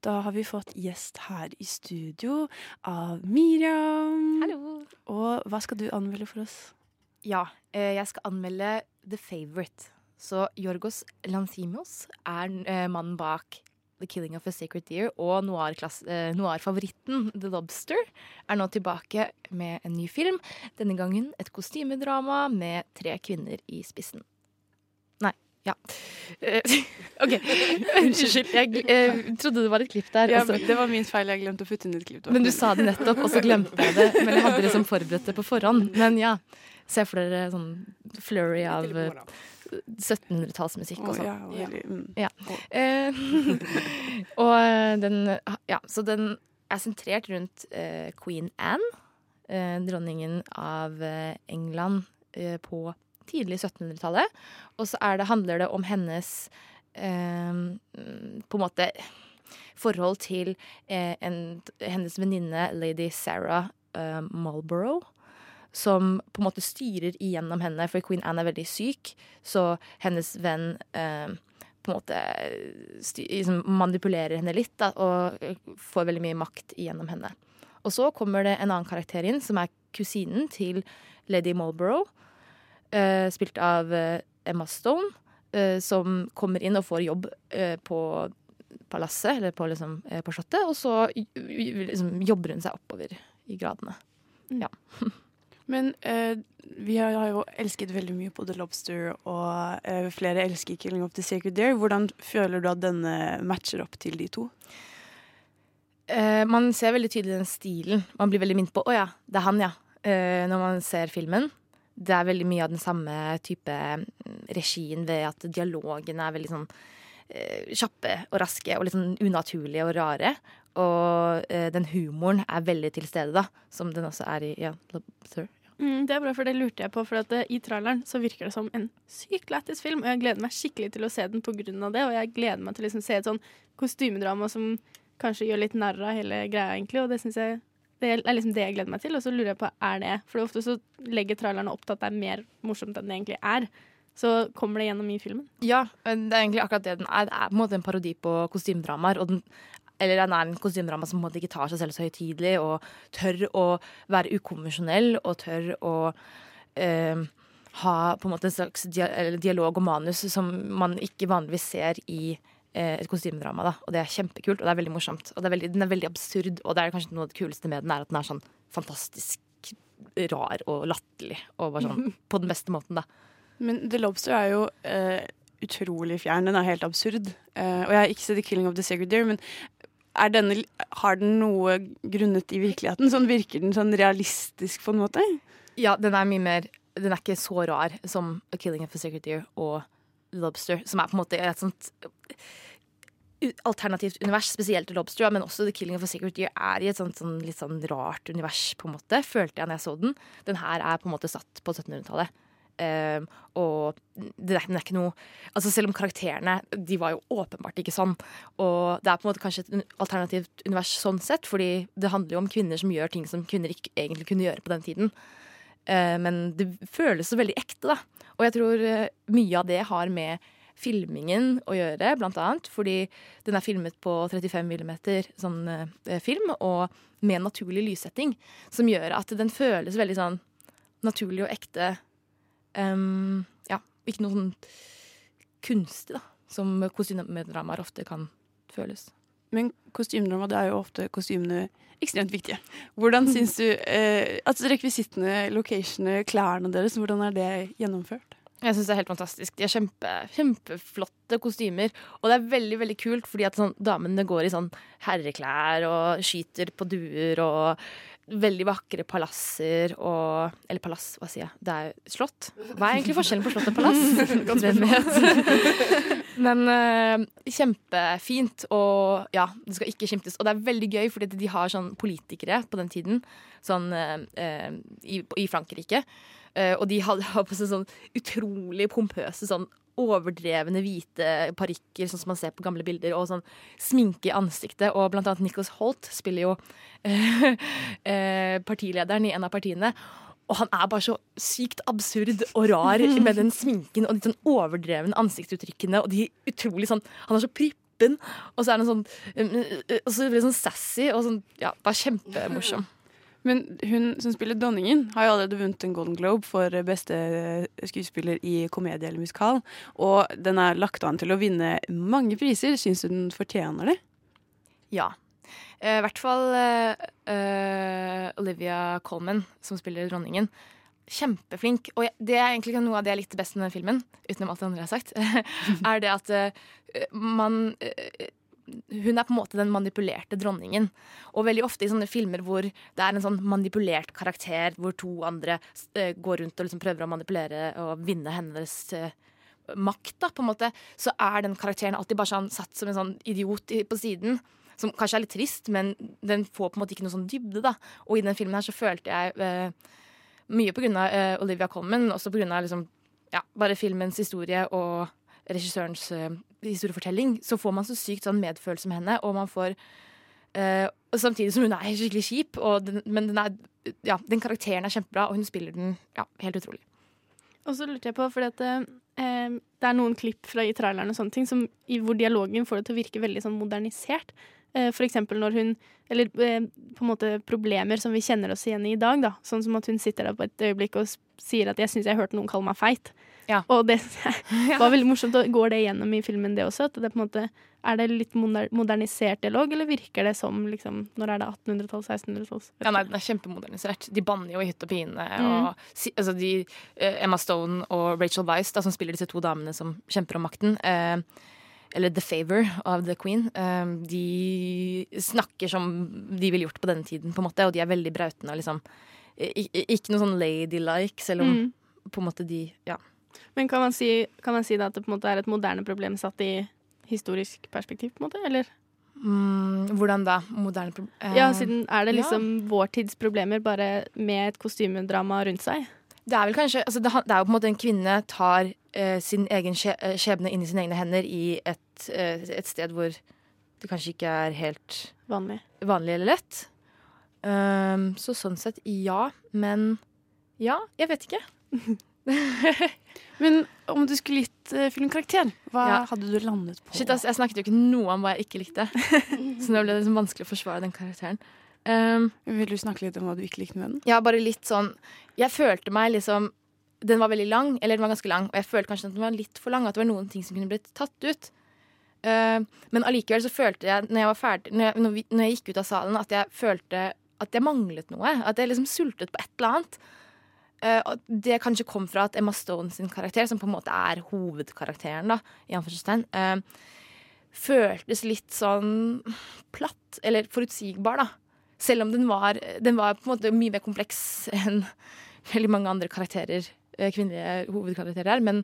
Da har vi fått gjest her i studio av Miriam. Hallo. Og hva skal du anmelde for oss? Ja, eh, jeg skal anmelde The Favourite. Så Jorgos Lanzimos er eh, mannen bak The Killing of a Sacred Deer og noir-favoritten eh, noir-favoritten The Lobster er nå tilbake med en ny film. Denne gangen et kostymedrama med tre kvinner i spissen. Nei, ja. Eh, OK. Unnskyld. Jeg eh, trodde det var et klipp der. Ja, og det var min feil. Jeg glemte å putte inn et klipp. men du sa det nettopp, og så glemte jeg det. Men jeg hadde liksom forberedt det på forhånd. Men ja, se for dere sånn flurry av 1700-tallsmusikk og sånn. sånn. ja, mm. Ja. oh. og eh, den Ja, så den er sentrert rundt uh, queen Anne, uh, dronningen av uh, England eh, på tidlig 1700-tallet. Og så det, handler det om hennes eh, på en måte forhold til eh, en, hennes venninne lady Sarah eh, Marlborough. Som på en måte styrer igjennom henne, for queen Anne er veldig syk. Så hennes venn eh, på en måte sty liksom manipulerer henne litt da, og eh, får veldig mye makt igjennom henne. Og så kommer det en annen karakter inn, som er kusinen til lady Marlborough. eh, spilt av eh, Emma Stone, eh, som kommer inn og får jobb eh, på palasset, eller på, liksom, eh, på slottet, og så liksom, jobber hun seg oppover i gradene. Ja. Men eh, vi har, jo elsket veldig mye på The Lobster, og eh, flere elsker Killing of the Sacred Deer. Hvordan føler du at denne matcher opp til de to? Eh, man ser veldig tydelig den stilen. Man blir veldig minnet på 'å ja, det er han', ja. Eh, når man ser filmen. Det er veldig mye av den samme type mm, regien ved at dialogene er veldig sånn eh, kjappe og raske og litt sånn unaturlige og rare. Og eh, den humoren er veldig til stede, da. Som den også er i ja, Lobster. Mm, det er bra, for det lurte jeg på. For at eh, I traileren så virker det som en sykt lættis film. Og jeg gleder meg skikkelig til å se den pga. det. Og jeg gleder meg til å liksom se et sånn kostymedrama som kanskje gjør litt narr av hele greia, egentlig. Og det synes jeg det er liksom det jeg gleder meg til. Og så lurer jeg på, er det For ofte så legger trailerne opp til at det er mer morsomt enn det egentlig er. Så kommer det gjennom i filmen. Ja, det er egentlig akkurat det den er. Det er på en måte en parodi på kostymedramaer. Og den, eller den er en kostymedrama som på en måte ikke tar seg selv så høytidelig, og tør å være ukonvensjonell, og tør å eh, ha på en måte en slags dialog og manus som man ikke vanligvis ser i eh, et kostymedrama. Da. Og det er kjempekult, og det er veldig morsomt. Og det er veldig, den er veldig absurd, og det er kanskje noe av det kuleste med den, er at den er sånn fantastisk rar og latterlig, og bare sånn på den beste måten, da. Men The Lobster er jo eh, utrolig fjern. Den er helt absurd. Uh, og jeg har ikke sett The Killing of the Sacred Deer, men denne, har den noe grunnet i virkeligheten? Sånn Virker den sånn realistisk på en måte? Ja, den er mye mer Den er ikke så rar som A Killing of a Sacred Deer og Lobster, som er på en måte et sånt alternativt univers, spesielt til Lobster, men også The Killing of a Sacred Deer er i et sånt, sånn, litt sånn rart univers, på en måte, følte jeg når jeg så den. Den her er på en måte satt på 1700-tallet. Um, og det er, det er ikke noe Altså Selv om karakterene De var jo åpenbart ikke sånn. Og det er på en måte kanskje et alternativt univers sånn sett, fordi det handler jo om kvinner som gjør ting som kvinner ikke egentlig kunne gjøre på den tiden. Eh, men det føles så veldig ekte, da. Og jeg tror eh, mye av det har med filmingen å gjøre, blant annet. Fordi den er filmet på 35 mm sånn eh, film, og med naturlig lyssetting. Som gjør at den føles veldig sånn naturlig og ekte. Ehm, ja, ikke noe sånn kunstig, da. Som kostymedramaer ofte kan føles. Men kostymedrama, det er jo ofte kostymene ekstremt viktige. Hvordan syns du eh, at rekvisittene, locationene, klærne deres, hvordan er det gjennomført? Jeg syns det er helt fantastisk. De har kjempe, kjempeflotte kostymer. Og det er veldig veldig kult, fordi at sånn, damene går i sånn herreklær og skyter på duer og veldig vakre palasser og Eller palass, hva sier jeg? Det er jo slott. Hva er egentlig forskjellen på slott og palass? Hvem vet? Men eh, kjempefint, og ja, det skal ikke skimtes. Og det er veldig gøy, fordi de har sånn politikere på den tiden sånn, eh, i, i Frankrike. Eh, og de hadde har på seg sånn utrolig pompøse sånn overdrevne hvite parykker, sånn som man ser på gamle bilder, og sånn sminke i ansiktet. Og blant annet Nicholas Holt spiller jo eh, eh, partilederen i en av partiene. Og han er bare så sykt absurd og rar med den sminken og de sånn overdrevne ansiktsuttrykkene. Og de utrolig sånn Han er så prippen, og så er han sånn Og så blir han sånn sassy og sånn Ja, bare kjempemorsom. Men hun som spiller dronningen, har jo allerede vunnet en Golden Globe for beste skuespiller i komedie eller musikal. Og den er lagt an til å vinne mange priser. Syns du den fortjener det? Ja. Eh, I hvert fall eh, eh, Olivia Colman, som spiller dronningen. Kjempeflink. Og det er egentlig noe av det jeg likte best med den filmen, utenom alt det andre jeg har sagt, er det at eh, man eh, hun er på en måte den manipulerte dronningen. Og veldig ofte i sånne filmer hvor det er en sånn manipulert karakter, hvor to andre uh, går rundt og liksom prøver å manipulere og vinne hennes uh, makt, da, på en måte, så er den karakteren alltid bare sånn satt som en sånn idiot på siden. Som kanskje er litt trist, men den får på en måte ikke noe sånn dybde. da. Og i den filmen her så følte jeg uh, mye på grunn av Olivia Colman, også på grunn av liksom, ja, bare filmens historie og regissørens eh, historiefortelling, så får man så sykt sånn medfølelse med henne, og man får Uh, Samtidig som hun er skikkelig kjip, den, men den, er, ja, den karakteren er kjempebra, og hun spiller den ja, helt utrolig. Og så lurte jeg på, fordi at eh, det er noen klipp fra i traileren og sånne ting som, i, hvor dialogen får det til å virke veldig sånn modernisert. Eh, for eksempel når hun Eller på en måte problemer som vi kjenner oss igjen i i dag, da. Sånn som at hun sitter der på et øyeblikk og sier at 'jeg syns jeg hørte noen kalle meg feit'. Og det var veldig morsomt. Og går det gjennom i filmen, det også? At det på en måte, er det litt modernisert dialog, eller virker det som liksom, Når er det 1800-tall, 1600-tall? Ja, nei, Den er kjempemodernisert. De banner jo i hytt og pine. Mm. Og, altså de, eh, Emma Stone og Rachel Weiss, da, som spiller disse to damene som kjemper om makten, eh, eller The Favor of the Queen, eh, de snakker som de ville gjort på denne tiden, på en måte, og de er veldig brautende og liksom Ikke noe sånn ladylike, selv om Mm. på en måte de Ja. Men kan man, si, kan man si at det på en måte er et moderne problem satt i historisk perspektiv, på en måte? Eller? Mm, hvordan da? Moderne pro eh, Ja, siden er det ja. liksom vår tids problemer, bare med et kostymedrama rundt seg? Det er vel kanskje altså det, det er jo på en måte en kvinne tar eh, sin egen eh, skjebne inn i sine egne hender i et, eh, et sted hvor det kanskje ikke er helt Vanlig. vanlig eller lett. Um, så sånn sett ja, men ja, jeg vet ikke. Men om du skulle gitt uh, filmkarakter, hva Ja. hadde du landet på? Shit, ass, jeg snakket jo ikke noe om hva jeg ikke likte. så nå ble det liksom vanskelig å forsvare den karakteren. Um, Vil du snakke litt om hva du ikke likte med den? Ja, bare litt sånn Jeg følte meg liksom Den var veldig lang, eller den var ganske lang, og jeg følte kanskje at den var litt for lang, at det var noen ting som kunne blitt tatt ut. Uh, men allikevel så følte jeg, når jeg var ferdig når jeg, når, vi, når jeg gikk ut av salen, at jeg følte at jeg manglet noe. At jeg liksom sultet på et eller annet. Og det kanskje kom fra at Emma Stone sin karakter, som på en måte er hovedkarakteren, da, i anførselstegn, eh, føltes litt sånn platt, eller forutsigbar, da. Selv om den var, den var på en måte mye mer kompleks enn veldig mange andre karakterer, eh, kvinnelige hovedkarakterer. Men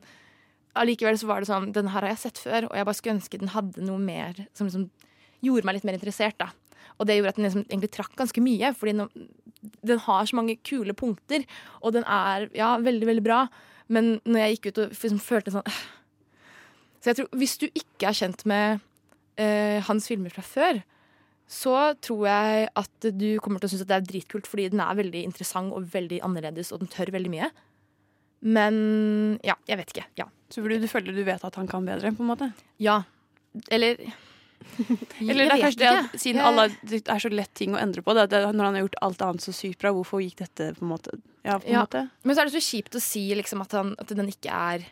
allikevel så var det sånn Den her har jeg sett før, og jeg bare skulle ønske den hadde noe mer som liksom gjorde meg litt mer interessert. da. Og det gjorde at den liksom egentlig trakk ganske mye, fordi nå- den har så mange kule punkter, og den er ja, veldig, veldig bra. Men når jeg gikk ut og liksom følte sånn øh. Så jeg tror, hvis du ikke er kjent med øh, hans filmer fra før, så tror jeg at du kommer til å synes at det er dritkult, fordi den er veldig interessant og veldig annerledes, og den tør veldig mye. Men ja, jeg vet ikke. Ja. Så fordi du føler du vet at han kan bedre, på en måte? Ja. Eller Eller det er kanskje det at siden alle, det er så lett ting å endre på, det, det, når han har gjort alt annet så sykt bra, hvorfor gikk dette på en måte Ja, på en Ja. måte. Men så er det så kjipt å si liksom, at, han, at den ikke er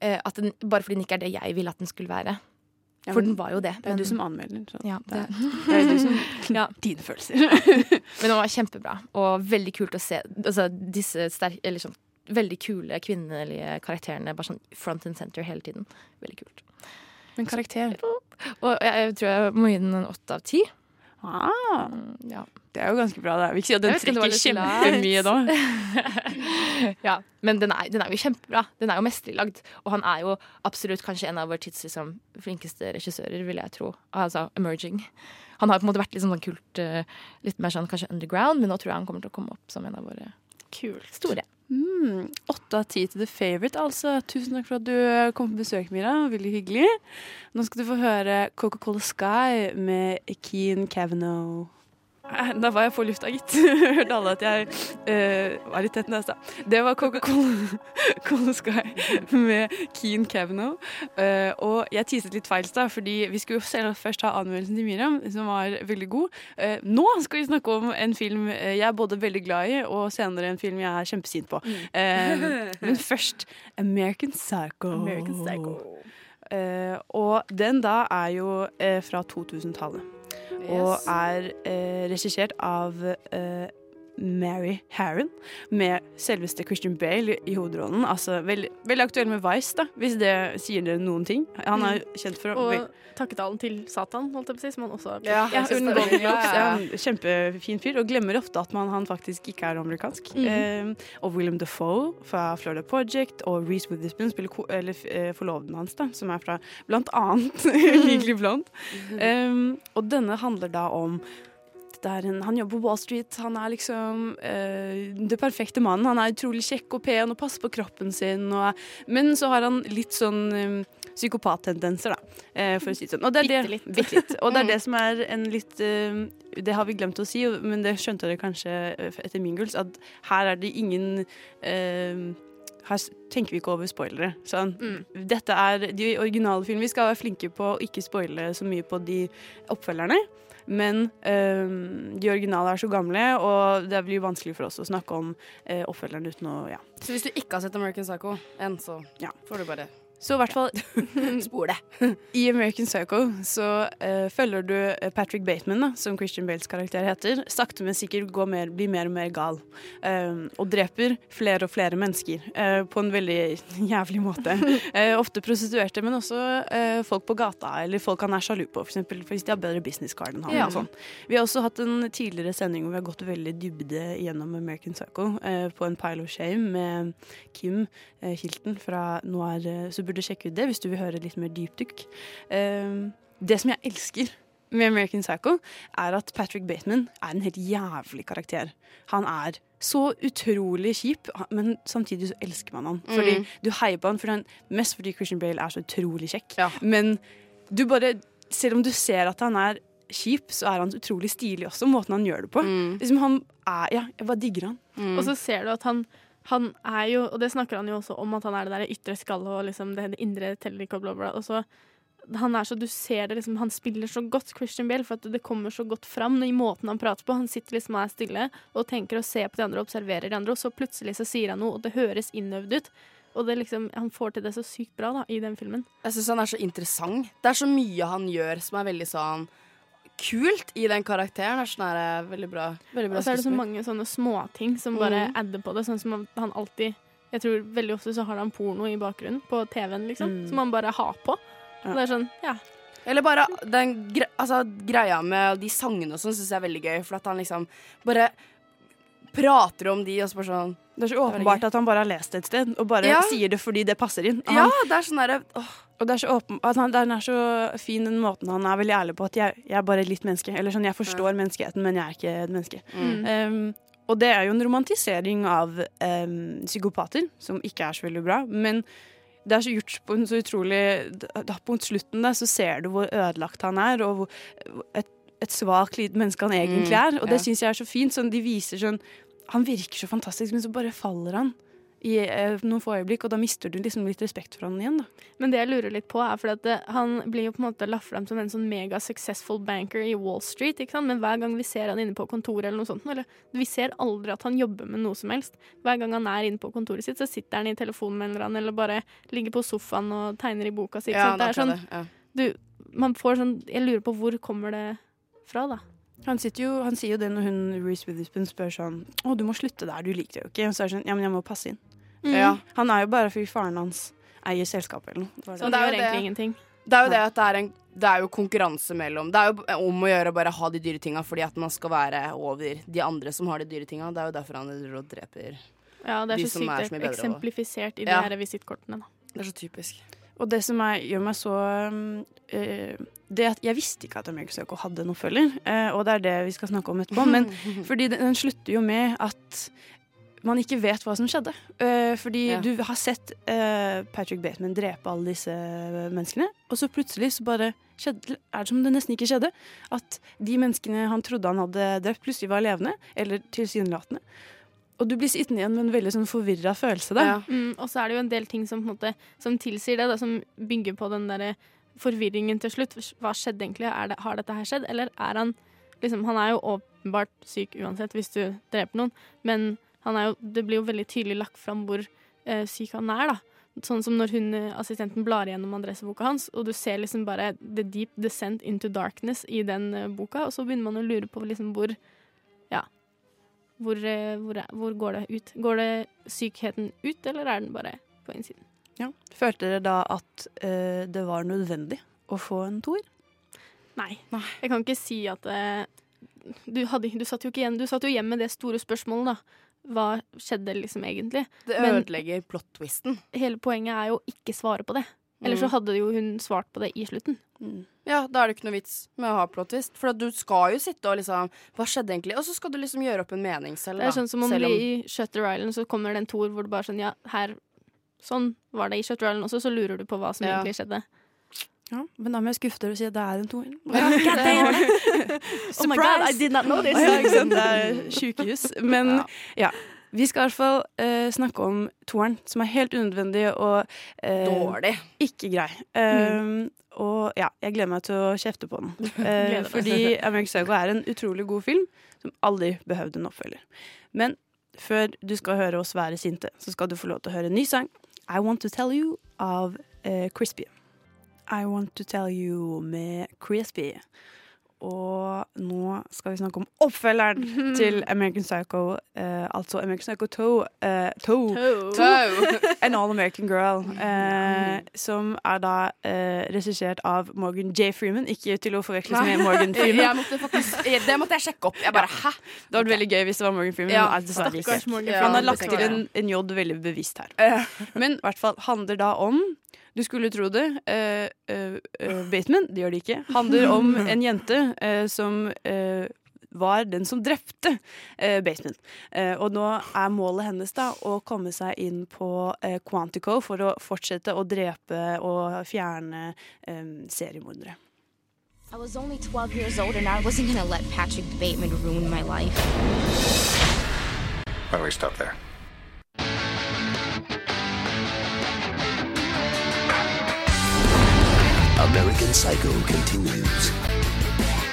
eh, at den, Bare fordi den ikke er det jeg ville at den skulle være. Ja, For den var jo det. Det er men- du som anmelder. Så Ja, det, er, er du som Ja. Dine følelser. Men den var kjempebra, og veldig kult å se altså, disse sterke eller sånn, veldig kule kvinnelige karakterene bare sånn front and center hele tiden. Veldig kult. Men karakter Og jeg, tror jeg må gi den en åtte av ti. ah, Mm, Ja. Det er jo ganske bra. Det. Vi ikke si at den trekker kjempemye da. ja, men den er, den er jo kjempebra. Den er jo mesterlagd. Og han er jo absolutt kanskje en av vår tids liksom, flinkeste regissører, vil jeg tro. Altså emerging. Han har på en måte vært litt sånn kult, eh, litt mer sånn kanskje underground, men nå tror jeg han kommer til å komme opp som en av våre store. Mm, Åtte av ti til The Favourite, altså. Tusen takk for at du kom på besøk, Mira. Veldig hyggelig. Nå skal du få høre Coca-Cola Sky med Keen Kavanaugh. Eh, Da var jeg på lufta, gitt. Hørte alle at jeg uh, var litt tett nesa. Det var Coca-Cola Cola Sky med Keen Kavanaugh. Uh, og jeg tiset litt feil da, fordi vi skulle jo først ha anmeldelsen til Miriam, som var veldig god. Uh, nå skal vi snakke om en film eh, jeg er både veldig glad i, og senere en film jeg er kjempesint på. Eh, men først American Psycho. American Psycho. Eh, og den da er jo eh, fra 2000-tallet. Og er eh, regissert av eh, Mary Harron, med selveste Christian Bale i hovedrollen. Altså, veldig, veldig aktuell med Vice, da, hvis det sier dere noen ting. Han er kjent for å Og takketalen til Satan, holdt jeg på å si, som han også har Ja, ja, veldig- Globes. ja, Ja, kjempefin fyr, og glemmer ofte at man, han faktisk ikke er amerikansk. Mhm. eh, og William Defoe fra Florida Project og Reece Witherspoon spiller ko eller, eh, forloveden hans, da, som er fra blant annet Legally Blonde. Um, og denne handler da om en, han jobber på Wall Street. Han er liksom eh, det perfekte mannen. Han er utrolig kjekk og pen og passer på kroppen sin. Og, men så har han litt sånn um, psykopattendenser, da, eh, for å si det sånn. Og det er det, bitte litt. Og det er det som er en litt Det har vi glemt å si, men det skjønte dere kanskje etter Mingles, at her er det ingen her tenker vi ikke over spoilere. Sånn. Dette er de originale filmene. Vi skal være flinke på å ikke spoile så mye på de oppfølgerne. Men øhm, de originale er så gamle, og det blir vanskelig for oss å snakke om øh, oppfølgeren uten å ja. Så hvis du ikke har sett American Psycho enn, så Ja. får du bare Så i hvert fall spor det. I American Psycho så uh, følger du øh, Patrick Bateman, da, som Christian Bales karakter heter, sakte, men sikkert mer, blir mer og mer gal. Ehm, og dreper flere og flere mennesker uh, på en veldig jævlig måte. Eh, ofte prostituerte, men også folk på gata, eller folk han er sjalu på, eksempel, hvis de har bedre business card enn han. Ja. Sånn. Vi har også hatt en tidligere sending hvor vi har gått veldig dybde gjennom American Psycho eh, på en Pile of Shame med Kim eh, Hilton fra Noir, eh, så burde sjekke ut det hvis du vil høre litt mer dypdykk. Eh, det som jeg elsker med American Psycho, er at Patrick Bateman er en helt jævlig karakter. Han er så utrolig kjip, men samtidig så elsker man han. Fordi Mm. Du heier på han for han, mest fordi Christian Bale er så utrolig kjekk. Men du bare, selv om du ser at han er kjip, så er han utrolig stilig også, måten han gjør det på. Mm. Liksom han er, ja, Jeg bare digger han. Og så ser du at han han er jo, og det snakker han jo også om, at han er det der ytre skallet og liksom det, det indre teller ikke og bla, bla. Og så, han er så, du ser det liksom, han spiller så godt, Christian Bale, for at det kommer så godt fram i måten han prater på. Han sitter liksom og er stille og tenker og ser på de andre og observerer de andre, og så plutselig så sier han noe, og det høres innøvd ut. Og liksom, han får til det så sykt bra da, i den filmen. Jeg syns han er så interessant. Det er så mye han gjør som er veldig sånn kult i den karakteren. Er sånn her, eh, veldig bra. Veldig bra Og så er det så mange sånne småting som bare Mm. adder på det. Sånn som han- alltid Jeg tror veldig ofte så har han porno i bakgrunnen på TV-en, liksom. Mm. Som han bare har på. Og det er sånn, ja. Eller bare den gre altså, greia med de sangene og sånn syns jeg er veldig gøy. For at han liksom bare prater om de, og så bare sånn Det er så åpenbart at han bare har lest det et sted, og bare Ja. sier det fordi det passer inn. Ja, det er sånn derre åh. Og er så åpen, at han, den er så fin den måten han er veldig ærlig på at jeg, jeg er bare litt menneske. Eller sånn, jeg forstår menneskeheten, men jeg er ikke et menneske. Mm. Um, og det er jo en romantisering av um, psykopater, som ikke er så veldig bra. Men det er så gjort på en så utrolig da, På slutten der så ser du hvor ødelagt han er, og hvor, et, et svakt lite menneske han egentlig Mm, er. Og ja. det syns jeg er så fint. Sånn, de viser sånn Han virker så fantastisk, men så bare faller han. I eh, noen få øyeblikk, og da mister du liksom litt respekt for han igjen. da Men det jeg lurer litt på, er fordi at det, han blir jo på en måte lagt fram som en sånn mega successful banker i Wall Street. ikke sant? Men hver gang vi ser han inne på kontoret, eller noe sånt, eller vi ser aldri at han jobber med noe som helst. Hver gang han er inne på kontoret sitt, så sitter han i telefonen med en eller annen, eller bare ligger på sofaen og tegner i boka si. ikke Ja, det er sånn, det, ja. du, man får sånn Jeg lurer på hvor kommer det fra, da? Han, jo, han sier jo det når hun Reece Witherspoon spør sånn Å, du må slutte der, du liker det jo ikke. Og så er det sånn Ja, men jeg må passe inn. Mm. Ja. Han er jo bare fordi faren hans eier selskapet eller noe. Det Så det. det gjør egentlig ingenting. Det er jo det at det er, en, det er jo konkurranse mellom Det er jo om å gjøre å bare ha de dyre tinga fordi at man skal være over de andre som har de dyre tinga. Det er jo derfor han dreper Ja, det er de så som er så sykt mye bedre. eksemplifisert i Ja. de her visittkortene. da. Det er så typisk. Og det som er, gjør meg så eh, det at Jeg visste ikke at American Psycho hadde en oppfølger, eh, og det er det vi skal snakke om etterpå. Men fordi den, slutter jo med at man ikke vet hva som skjedde. Eh, fordi Ja. du har sett eh, Patrick Bateman drepe alle disse menneskene, og så plutselig så bare skjedde, er det som det nesten ikke skjedde. At de menneskene han trodde han hadde drept, plutselig var levende, eller tilsynelatende. Og du blir sittende igjen med en veldig sånn forvirra følelse. Da. Mm, og så er det jo en del ting som, måte, som tilsier det, da, som bygger på den der forvirringen til slutt. Hva skjedde egentlig? Det, har dette her skjedd? Eller er han liksom, Han er jo åpenbart syk uansett hvis du dreper noen, men jo, det blir jo veldig tydelig lagt fram hvor eh, syk han er. da. Sånn som når hun, eh, assistenten blar igjennom adresseboka hans, og du ser liksom bare The Deep Descent into Darkness i den eh, boka, og så begynner man å lure på liksom hvor Ja. Hvor, eh, hvor, hvor går det ut? Går det sykheten ut, eller er den bare på innsiden? Ja. Følte dere da at uh, det var nødvendig å få en toer? Nei. Jeg kan ikke si at uh, du, hadde, du, satt jo ikke igjen, du satt jo igjen med det store spørsmålet, da. Hva skjedde liksom egentlig? Det ødelegger plot-twisten. hele poenget er jo å ikke svare på det. Ellers så Mm. hadde jo hun svart på det i slutten. Ja, da er det ikke noe vits med å ha plot-twist. For at du skal jo sitte og liksom Hva skjedde egentlig? Og så skal du liksom gjøre opp en mening selv, Det er sånn som om, om... i Shutter Island så kommer det en toer hvor det bare sånn Ja, her Sånn var det i Shutterland også, så lurer du på hva som Ja. egentlig skjedde. Ja, men da må jeg skuffe dere og si at det er en toer. Ja. Oh my God, I did not know this. Ja, ikke sant? Det er sjukehus. Men ja. Vi skal i hvert fall uh, snakke om toeren, som er helt unødvendig og uh, Dårlig. Ikke grei. Um, Og ja, jeg gleder meg til å kjefte på den. Uh, fordi American Psycho er en utrolig god film som aldri behøvde en oppfølger. Men før du skal høre oss være sinte, så skal du få lov til å høre en ny sang. I Want To Tell You av eh, Crispy. I Want To Tell You med Crispy. Og nå skal vi snakke om oppfølgeren til American Psycho, Uh, altså American Psycho 2. Uh, to. Toe. To. An All American Girl. eh, som er da eh, regissert av Morgan J. Freeman. Ikke til å forveksles med Morgan Freeman. Måtte faktisk, det måtte jeg sjekke opp. Jeg bare, hæ? Det hadde vært veldig gøy hvis det var Morgan Freeman. Ja. Morgan Han har lagt til en, en J veldig bevisst her. Men i hvert fall handler da om Du skulle tro det. Uh, uh, eh, Bateman, det gjør det ikke, handler om en jente som eh, var den som drepte eh, Bateman. Eh, og nå er målet hennes da å komme seg inn på eh, Quantico for å fortsette å drepe og fjerne eh, seriemordere. I was only 12 years old and I wasn't gonna let Patrick Bateman ruin my life. Why don't we stop there? American Psycho continues.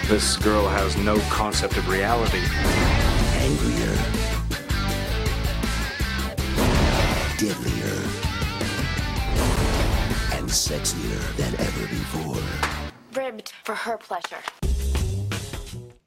This girl has no concept of reality. Angrier. Deadlier. And sexier than ever before. Ribbed for her pleasure.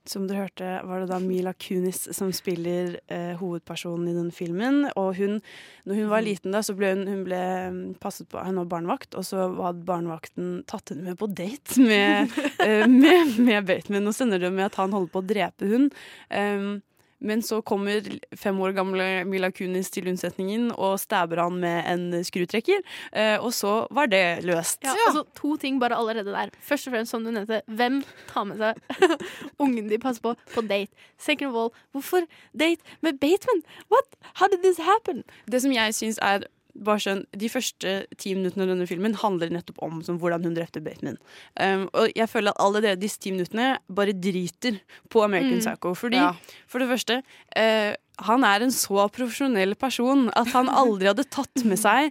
Som dere hørte, var det da Mila Kunis som spiller eh, hovedpersonen i den filmen. Og hun, når hun var liten, da, så ble hun, hun ble mm, passet på Hun var barnevakt, og så hadde barnevakten tatt henne med på date med, eh, med, med Bateman. Og sender det med at han holder på å drepe hun. Um, men så kommer fem år gamle Mila Kunis til unnsetningen og stabber han med en skrutrekker. Eh, og så var det løst. Ja, altså To ting bare allerede der. Først og fremst, som du nevnte, hvem tar med seg ungen de passer på, på date? Second of all, hvorfor date med Bateman? What? How did this happen? Det som jeg syns er bare sånn, De første ti minuttene av denne filmen handler nettopp om sånn, hvordan hun drepte Bateman. Um, og jeg føler at allerede disse ti minuttene bare driter på American Mm. Psycho. Fordi, Ja. for det første uh, Han er en så profesjonell person at han aldri hadde tatt med seg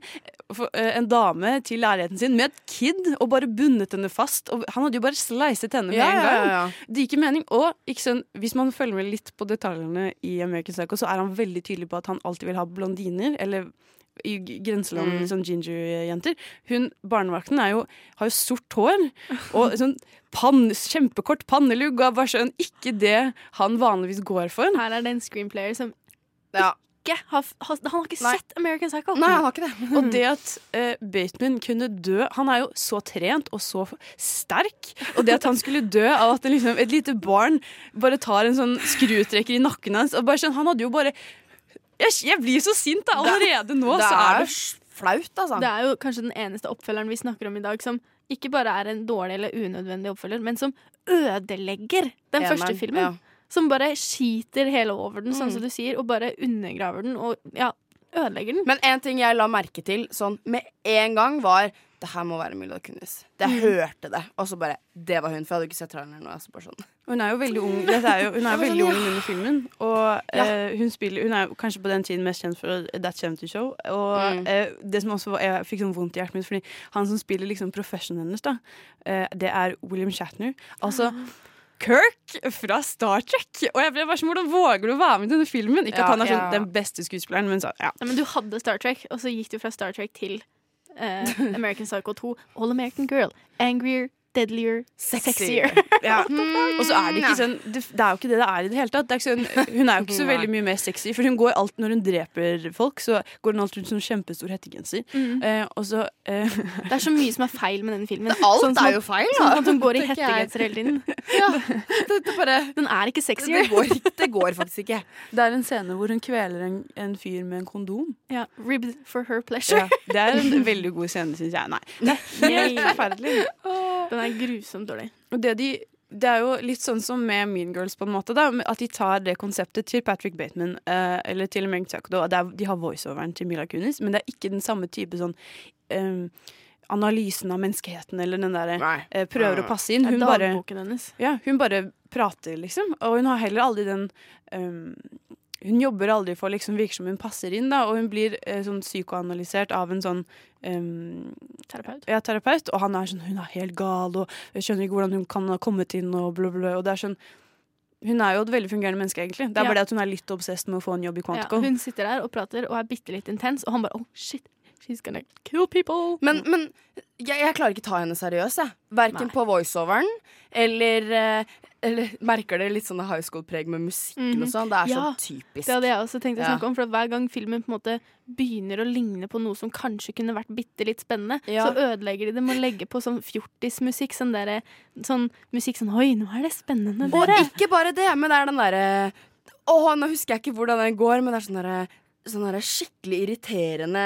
eh, en dame til leiligheten sin med et kid og bare bundet henne fast. Og han hadde jo bare sleiset henne med Ja, en gang. ja, ja. Det gir ikke mening. Og ikke sånn, hvis man følger med litt på detaljene i American Psycho, så er han veldig tydelig på at han alltid vil ha blondiner. Eller i grenseland Mm. sånn ginger-jenter. Hun Barnevakten er jo, har jo sort hår og sånn pann, kjempekort pannelugg. Og bare sånn, ikke det han vanligvis går for. Her er det en screenplayer som Ja. ikke har, har Han har ikke Nei. sett American Psycho. Nei, han har ikke det. Og det at uh, Bateman kunne dø Han er jo så trent og så sterk. Og det at han skulle dø av at en, liksom, et lite barn bare tar en sånn skrutrekker i nakken hans og bare sånn, Han hadde jo bare Jeg, jeg blir så sint da, allerede nå. det så er er det flaut, altså. Det er jo kanskje den eneste oppfølgeren vi snakker om i dag som ikke bare er en dårlig eller unødvendig oppfølger, men som ødelegger den Eneren, første filmen. ja. Som bare skiter hele over den, sånn Mm. som du sier, og bare undergraver den og ja, ødelegger den. Men en ting jeg la merke til sånn med en gang, var det her må være Mila Kunis. Jeg Mm. hørte det, og så bare Det var hun, for jeg hadde ikke sett traileren. nå, så bare sånn. Hun er jo veldig ung Dette er jo, Hun er veldig ung under filmen. Og Ja. eh, hun, spiller, hun er kanskje på den tiden mest kjent for That 70 Show. Og Mm. eh, det som også var, Jeg fikk sånn vondt i hjertet mitt, Fordi han som spiller liksom professionen hennes, da, eh, det er William Shatner. Altså Ah. Kirk fra Star Trek! Og jeg ble bare sånn, Hvordan våger du å være med i denne filmen? Ikke Ja, at han er sånn, ja. den beste skuespilleren, men så, ja. Men du hadde Star Trek, og så gikk du fra Star Trek til eh, American Psycho 2. All American Girl. Angrier, deadlier, sexier. Ja. Og så er det ikke sånn det, det er jo ikke det det er i det hele tatt. Det er ikke sånn, hun er jo ikke så veldig mye mer sexy, for hun går alt når hun dreper folk, så går hun alltid rundt som kjempestor hettegenser. Mm. Eh, og så eh, Det er så mye som er feil med denne filmen. alt Sånn er jo feil, da, Sånn at hun går i hettegenser hele tiden. det, det bare, Den er ikke sexier. det, går, det går faktisk ikke. Det er en scene hvor hun kveler en, en fyr med en kondom. Ja, Ribbed for her pleasure. Ja, det er en veldig god scene, syns jeg. Nei, det er helt forferdelig. Den er grusomt dårlig. Og det, de, det er jo litt sånn som med Mean Girls, på en måte. Da, at de tar det konseptet til Patrick Bateman eh, eller til da. Er, de har voiceoveren til Mila Kunis, men det er ikke den samme type sånn eh, analysen av menneskeheten eller den derre eh, prøver å passe inn. Det er dagboken bare, hennes. ja, hun bare prater, liksom. Og hun har heller aldri den um, Hun jobber aldri for liksom virker som hun passer inn, da, og hun blir eh, sånn psykoanalysert av en sånn um, Terapeut. Ja, terapeut. Og han er sånn Hun er helt gal, og jeg skjønner ikke hvordan hun kan ha kommet inn, og bla, bla. Og det er sånn Hun er jo et veldig fungerende menneske, egentlig. Det er Ja. bare det at hun er litt obsess med å få en jobb i Ja, Quantico. hun sitter der og prater og er bitte litt intens, og han bare oh shit, she's gonna kill people. Men, men jeg, jeg klarer ikke ta henne seriøst, jeg. Verken på voiceoveren eller, eh, eller Merker dere litt sånne high school-preg med musikken og sånn? Det er Ja, så typisk. Det hadde jeg også tenkt å Ja. om, for at hver gang filmen på en måte begynner å ligne på noe som kanskje kunne vært bitte litt spennende, Ja. så ødelegger de det med å legge på sånn fjortismusikk. Sånn, sånn musikk sånn Oi, nå er det spennende, Og ikke bare det, men det er den derre Å, nå husker jeg ikke hvordan den går, men det er sånn derre sånne her skikkelig irriterende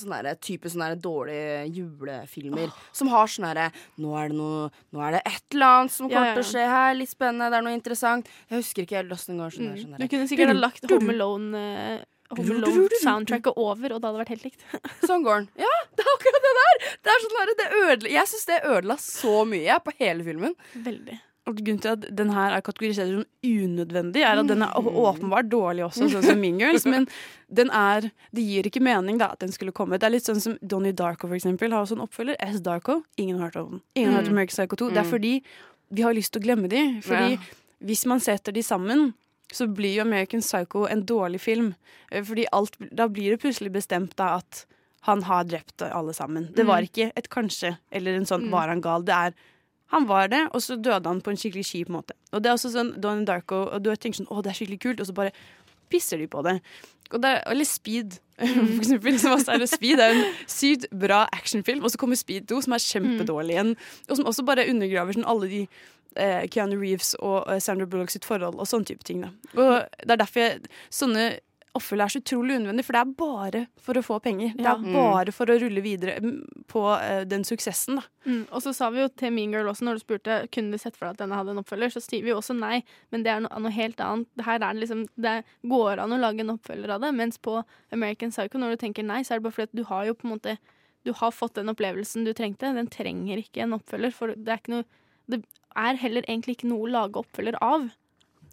sånne her type sånne dårlige julefilmer. Som har sånn herre nå, det nå er det et eller annet som kommer ja, til å ja. skje her. Litt spennende, det er noe interessant. Jeg husker ikke helt åssen det går. Sånn der, sånn Du kunne sikkert ha lagt Home Alone eh, Home Alone-soundtracket over, og det hadde vært helt likt. Sånn går den. Ja, det er akkurat det der! Det er sånn der, det ødela, jeg syns det ødela så mye på hele filmen. Veldig. Grunnen til at den her er kategorisert som unødvendig, er at den er åpenbart dårlig også, sånn som Mean Girls. Men den er Det gir ikke mening da at den skulle komme. Det er litt sånn som Donnie Darko, for eksempel, har også en oppfølger. S. Darko. Ingen har hørt om den. Ingen har hørt om Mm. American Psycho 2. Det er Mm. fordi vi har lyst til å glemme de. Fordi Ja. hvis man setter de sammen så blir jo American Psycho en dårlig film. Eh, Fordi alt, Da blir det plutselig bestemt da at han har drept alle sammen. Det var Mm. ikke et kanskje eller en sånn Mm. var han gal. Det er han var det, og så døde han på en skikkelig kjip måte. Og det er også sånn Donnie Darko, og du tenker sånn å, det er skikkelig kult, og så bare pisser de på det. Og det er, eller Speed, for eksempel. Som også er Speed er en sykt bra actionfilm, og så kommer Speed 2, som er kjempedårlig igjen, og som også bare undergraver sånn alle de eh, Keanu Reeves og eh, Sandra Bullock sitt forhold og sånne type ting. Da. Og det er derfor jeg, sånne oppfølger er så utrolig unødvendig, for det er bare for å få penger. Det er Mm. bare for å rulle videre mm, på eh, den suksessen, da. Mm. Og så sa vi jo til Mean Girl også, når du spurte kunne du sett for deg at denne hadde en oppfølger, så sier vi jo også nei, men det er noe, noe helt annet. Det her er det liksom, det går an å lage en oppfølger av det, mens på American Psycho, når du tenker nei, så er det bare fordi at du har jo på en måte du har fått den opplevelsen du trengte. Den trenger ikke en oppfølger, for det er ikke noe Det er heller egentlig ikke noe å lage oppfølger av.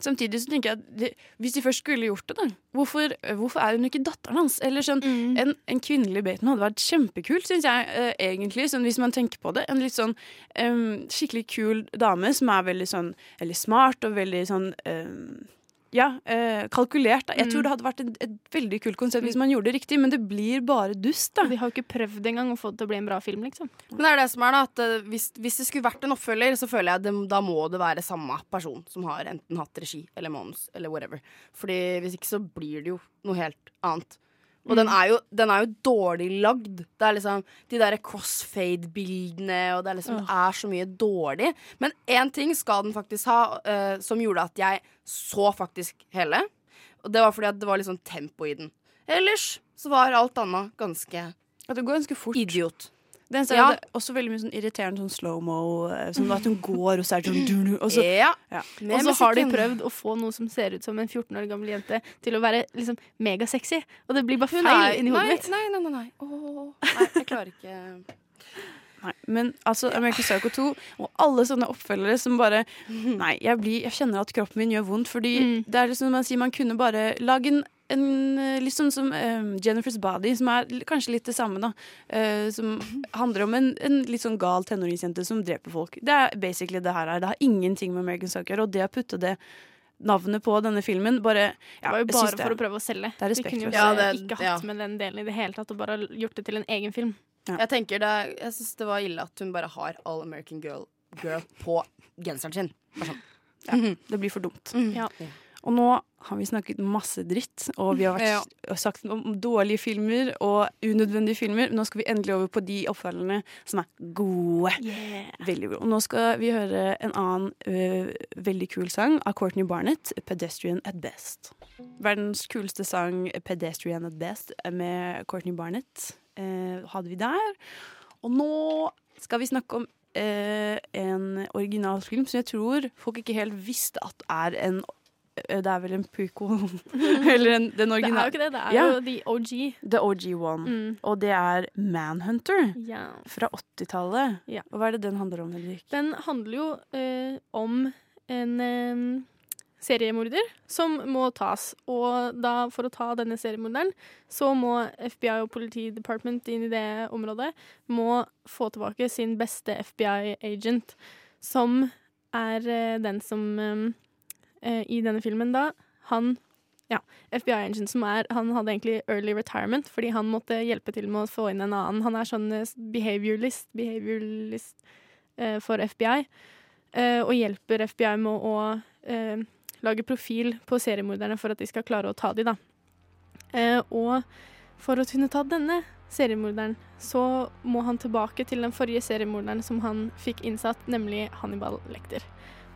Samtidig så tenker jeg at det, hvis de først skulle gjort det, da hvorfor, hvorfor er hun ikke datteren hans? Eller sånn, en, en kvinnelig Baton hadde vært kjempekult, syns jeg eh, egentlig. Sånn, hvis man tenker på det. En litt sånn em, skikkelig kul dame som er veldig sånn veldig smart og veldig sånn em, ja, eh, kalkulert. Da. Jeg tror Mm. det hadde vært et, et veldig kult konsept hvis man gjorde det riktig, men det blir bare dust, da. De har jo ikke prøvd engang å få det til å bli en bra film, liksom. Men det er det som er da, at eh, hvis, hvis det skulle vært en oppfølger, så føler jeg det, da må det være samme person som har enten hatt regi eller manus eller whatever. Fordi hvis ikke så blir det jo noe helt annet. Og den, er jo, den er jo dårlig lagd. Det er liksom de der crossfade-bildene, og det er liksom det er så mye dårlig. Men én ting skal den faktisk ha, uh, som gjorde at jeg så faktisk hele. Og det var fordi at det var litt sånn tempo i den. Ellers så var alt annet ganske At det går ganske fort. Idiot. Det eneste Ja. det er også veldig mye sånn irriterende sånn slow-mo. eh, Sånn at hun går, og så er det sånn og så, Ja. ja. Og så har de prøvd å få noe som ser ut som en 14 år gammel jente, til å være liksom megasexy. Og det blir bare feil nei, inni hodet mitt. Nei, nei, nei. nei. oh, nei jeg klarer ikke Nei, men altså American Psycho 2 og alle sånne oppfølgere som bare Nei, jeg, blir, jeg kjenner at kroppen min gjør vondt, fordi Mm. det er liksom man sier man kunne bare lage en, en eh, litt sånn som eh, Jennifer's Body, som er kanskje litt det samme, da. Uh, som handler om en, en litt sånn gal tenåringsjente som dreper folk. Det er basically det her er. Det har ingenting med American Psycho å gjøre, og det å putte det navnet på denne filmen bare ja, Det var jo bare for å prøve å selge. Det er Vi kunne jo Ja, det- ikke hatt ja. med den delen i det hele tatt, og bare gjort det til en egen film. Jeg tenker det Jeg syns det var ille at hun bare har All American Girl, girl på genseren sin. Bare Mm -hmm. det blir for dumt. Ja. Og nå har vi snakket masse dritt, og vi har vært, sagt om dårlige filmer og unødvendige filmer. Nå skal vi endelig over på de oppfølgerne som er gode. Veldig gode. Og nå skal vi høre en annen uh, veldig kul sang av Courtney Barnett, 'Pedestrian at Best'. Verdens kuleste sang, 'Pedestrian at Best', med Courtney Barnett, uh, hadde vi der. Og nå skal vi snakke om uh, en originalfilm som jeg tror folk ikke helt visste at er en eh, Det er vel en prequel? Eller en, den Det er jo ikke det, det er Ja. jo The OG. The OG one. Mm. Og det er Manhunter Ja. fra 80-tallet. Ja. Og hva er det den handler om, Henrik? Den handler jo eh, om en eh, seriemorder som må tas. Og da, for å ta denne seriemorderen, så må FBI og politidepartement inn i det området må få tilbake sin beste FBI-agent, som er eh, den som eh, eh, I denne filmen, da, han ja, FBI-agent som er Han hadde egentlig early retirement fordi han måtte hjelpe til med å få inn en annen. Han er sånn behaviorist behavioralist, behavioralist eh, for FBI, eh, og hjelper FBI med å eh, lage profil på seriemorderne for at de skal klare å ta dem, da. Eh, og for å kunne ta denne seriemorderen, så må han tilbake til den forrige seriemorderen som han fikk innsatt, nemlig Hannibal Lecter.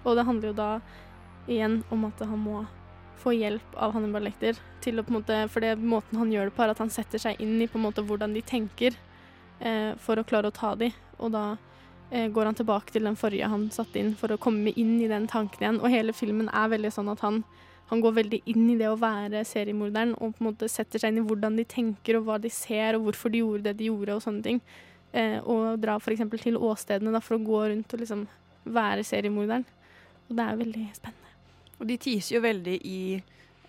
Og det handler jo da igjen om at han må få hjelp av Hannibal Lecter til å på en måte For det måten han gjør det på, er at han setter seg inn i på en måte hvordan de tenker eh, for å klare å ta de, og da eh, går han tilbake til den forrige han satte inn for å komme inn i den tanken igjen. Og hele filmen er veldig sånn at han, han går veldig inn i det å være seriemorderen og på en måte setter seg inn i hvordan de tenker og hva de ser og hvorfor de gjorde det de gjorde og sånne ting. Eh, og drar f.eks. til åstedene da, for å gå rundt og liksom være seriemorderen. Og det er veldig spennende. Og de teaser jo veldig i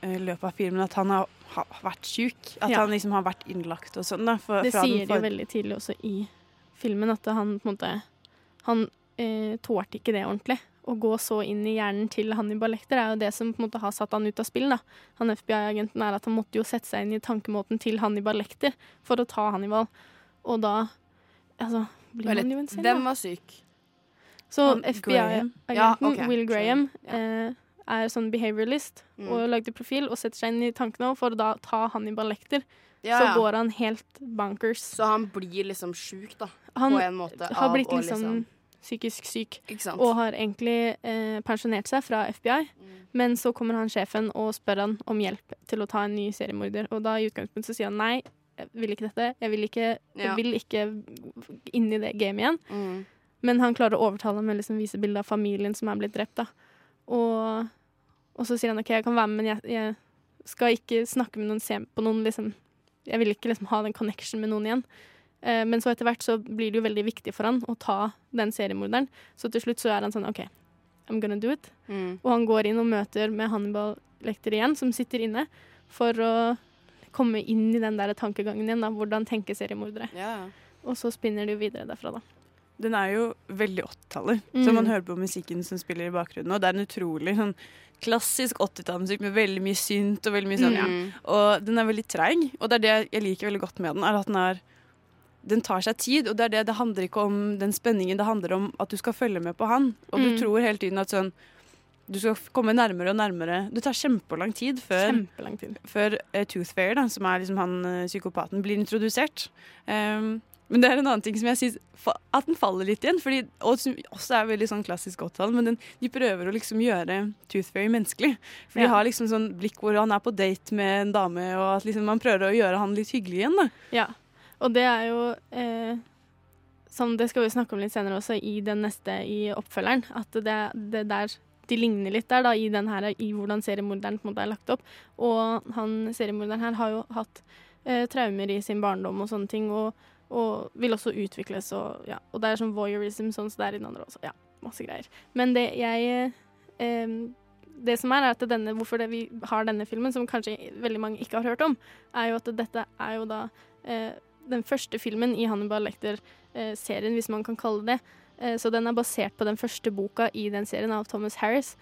uh, løpet av filmen at han har, har vært syk. At Ja. han liksom har vært innlagt og sånn. da. for- Det fra den sier de jo veldig tidlig også i filmen, at han på en måte Han eh, tålte ikke det ordentlig. Å gå så inn i hjernen til Hannibal Lecter er jo det som på en måte har satt han ut av spill. da. Han FBI-agenten er at han måtte jo sette seg inn i tankemåten til Hannibal Lecter for å ta Hannibal. Og da altså, blir Eller, han jo en Hvem da. var syk? Så FBI-agenten Ja, okay, Will. Graham eh, er sånn behavioralist Mm. og lagde profil og setter seg inn i tankene for å da ta Hannibal Lekter. Ja, så går han helt bankers. Så han blir liksom sjuk, da. Han på en måte. har av blitt liksom, liksom, psykisk syk og har egentlig eh, pensjonert seg fra FBI. Mm. Men så kommer han sjefen og spør han om hjelp til å ta en ny seriemorder. Og da i utgangspunktet så sier han nei, jeg vil ikke dette. Jeg vil ikke, Ja. jeg vil ikke inn i det gamet igjen. Mm. Men han klarer å overtale ham å liksom vise bilde av familien som er blitt drept. da. Og, og så sier han OK, jeg kan være med, men jeg, jeg skal ikke snakke med noen, se på noen, liksom. Jeg vil ikke liksom ha den connection med noen igjen. Eh, men så etter hvert så blir det jo veldig viktig for han å ta den seriemorderen. Så til slutt så er han sånn OK, I'm gonna do it. Mm. Og han går inn og møter med Hannibal Lekter igjen, som sitter inne, for å komme inn i den der tankegangen igjen. da, Hvordan tenke seriemordere. Yeah. Og så spinner det jo videre derfra, da. Den er jo veldig 80-tallet, Mm. så man hører på musikken som spiller i bakgrunnen. Og det er en utrolig sånn klassisk 80-tallsmusikk med veldig mye synt og veldig mye sånn. Mm. Og den er veldig treig, og det er det jeg liker veldig godt med den. er at den er den tar seg tid, og det er det, det handler ikke om den spenningen, det handler om at du skal følge med på han. Og du Mm. tror hele tiden at sånn Du skal komme nærmere og nærmere. Det tar kjempelang tid før, Kjempelang tid. før uh, Tooth Fairy, da, som er liksom han uh, psykopaten, blir introdusert. Um, men det er en annen ting som jeg syns At den faller litt igjen. Fordi, og som også er veldig sånn klassisk 80-tall, men den, de prøver å liksom gjøre Tooth Fairy menneskelig. For Ja. de har liksom sånn blikk hvor han er på date med en dame, og at liksom man prøver å gjøre han litt hyggelig igjen. da. Ja, og det er jo eh, som Det skal vi snakke om litt senere også, i den neste i oppfølgeren. At det, det der de ligner litt der, da, i, den her, i hvordan seriemorderen på en måte er lagt opp. Og han seriemorderen her har jo hatt eh, traumer i sin barndom og sånne ting, og, og vil også utvikles. Og, ja, og det er sånn voyeurism, sånn som det er i den andre også. Ja, masse greier. Men det jeg eh, det som er, er at denne, Hvorfor det vi har denne filmen, som kanskje veldig mange ikke har hørt om, er jo at dette er jo da eh, den første filmen i Hannibal Lecter-serien, hvis man kan kalle det. Eh, så den er basert på den første boka i den serien av Thomas Harris.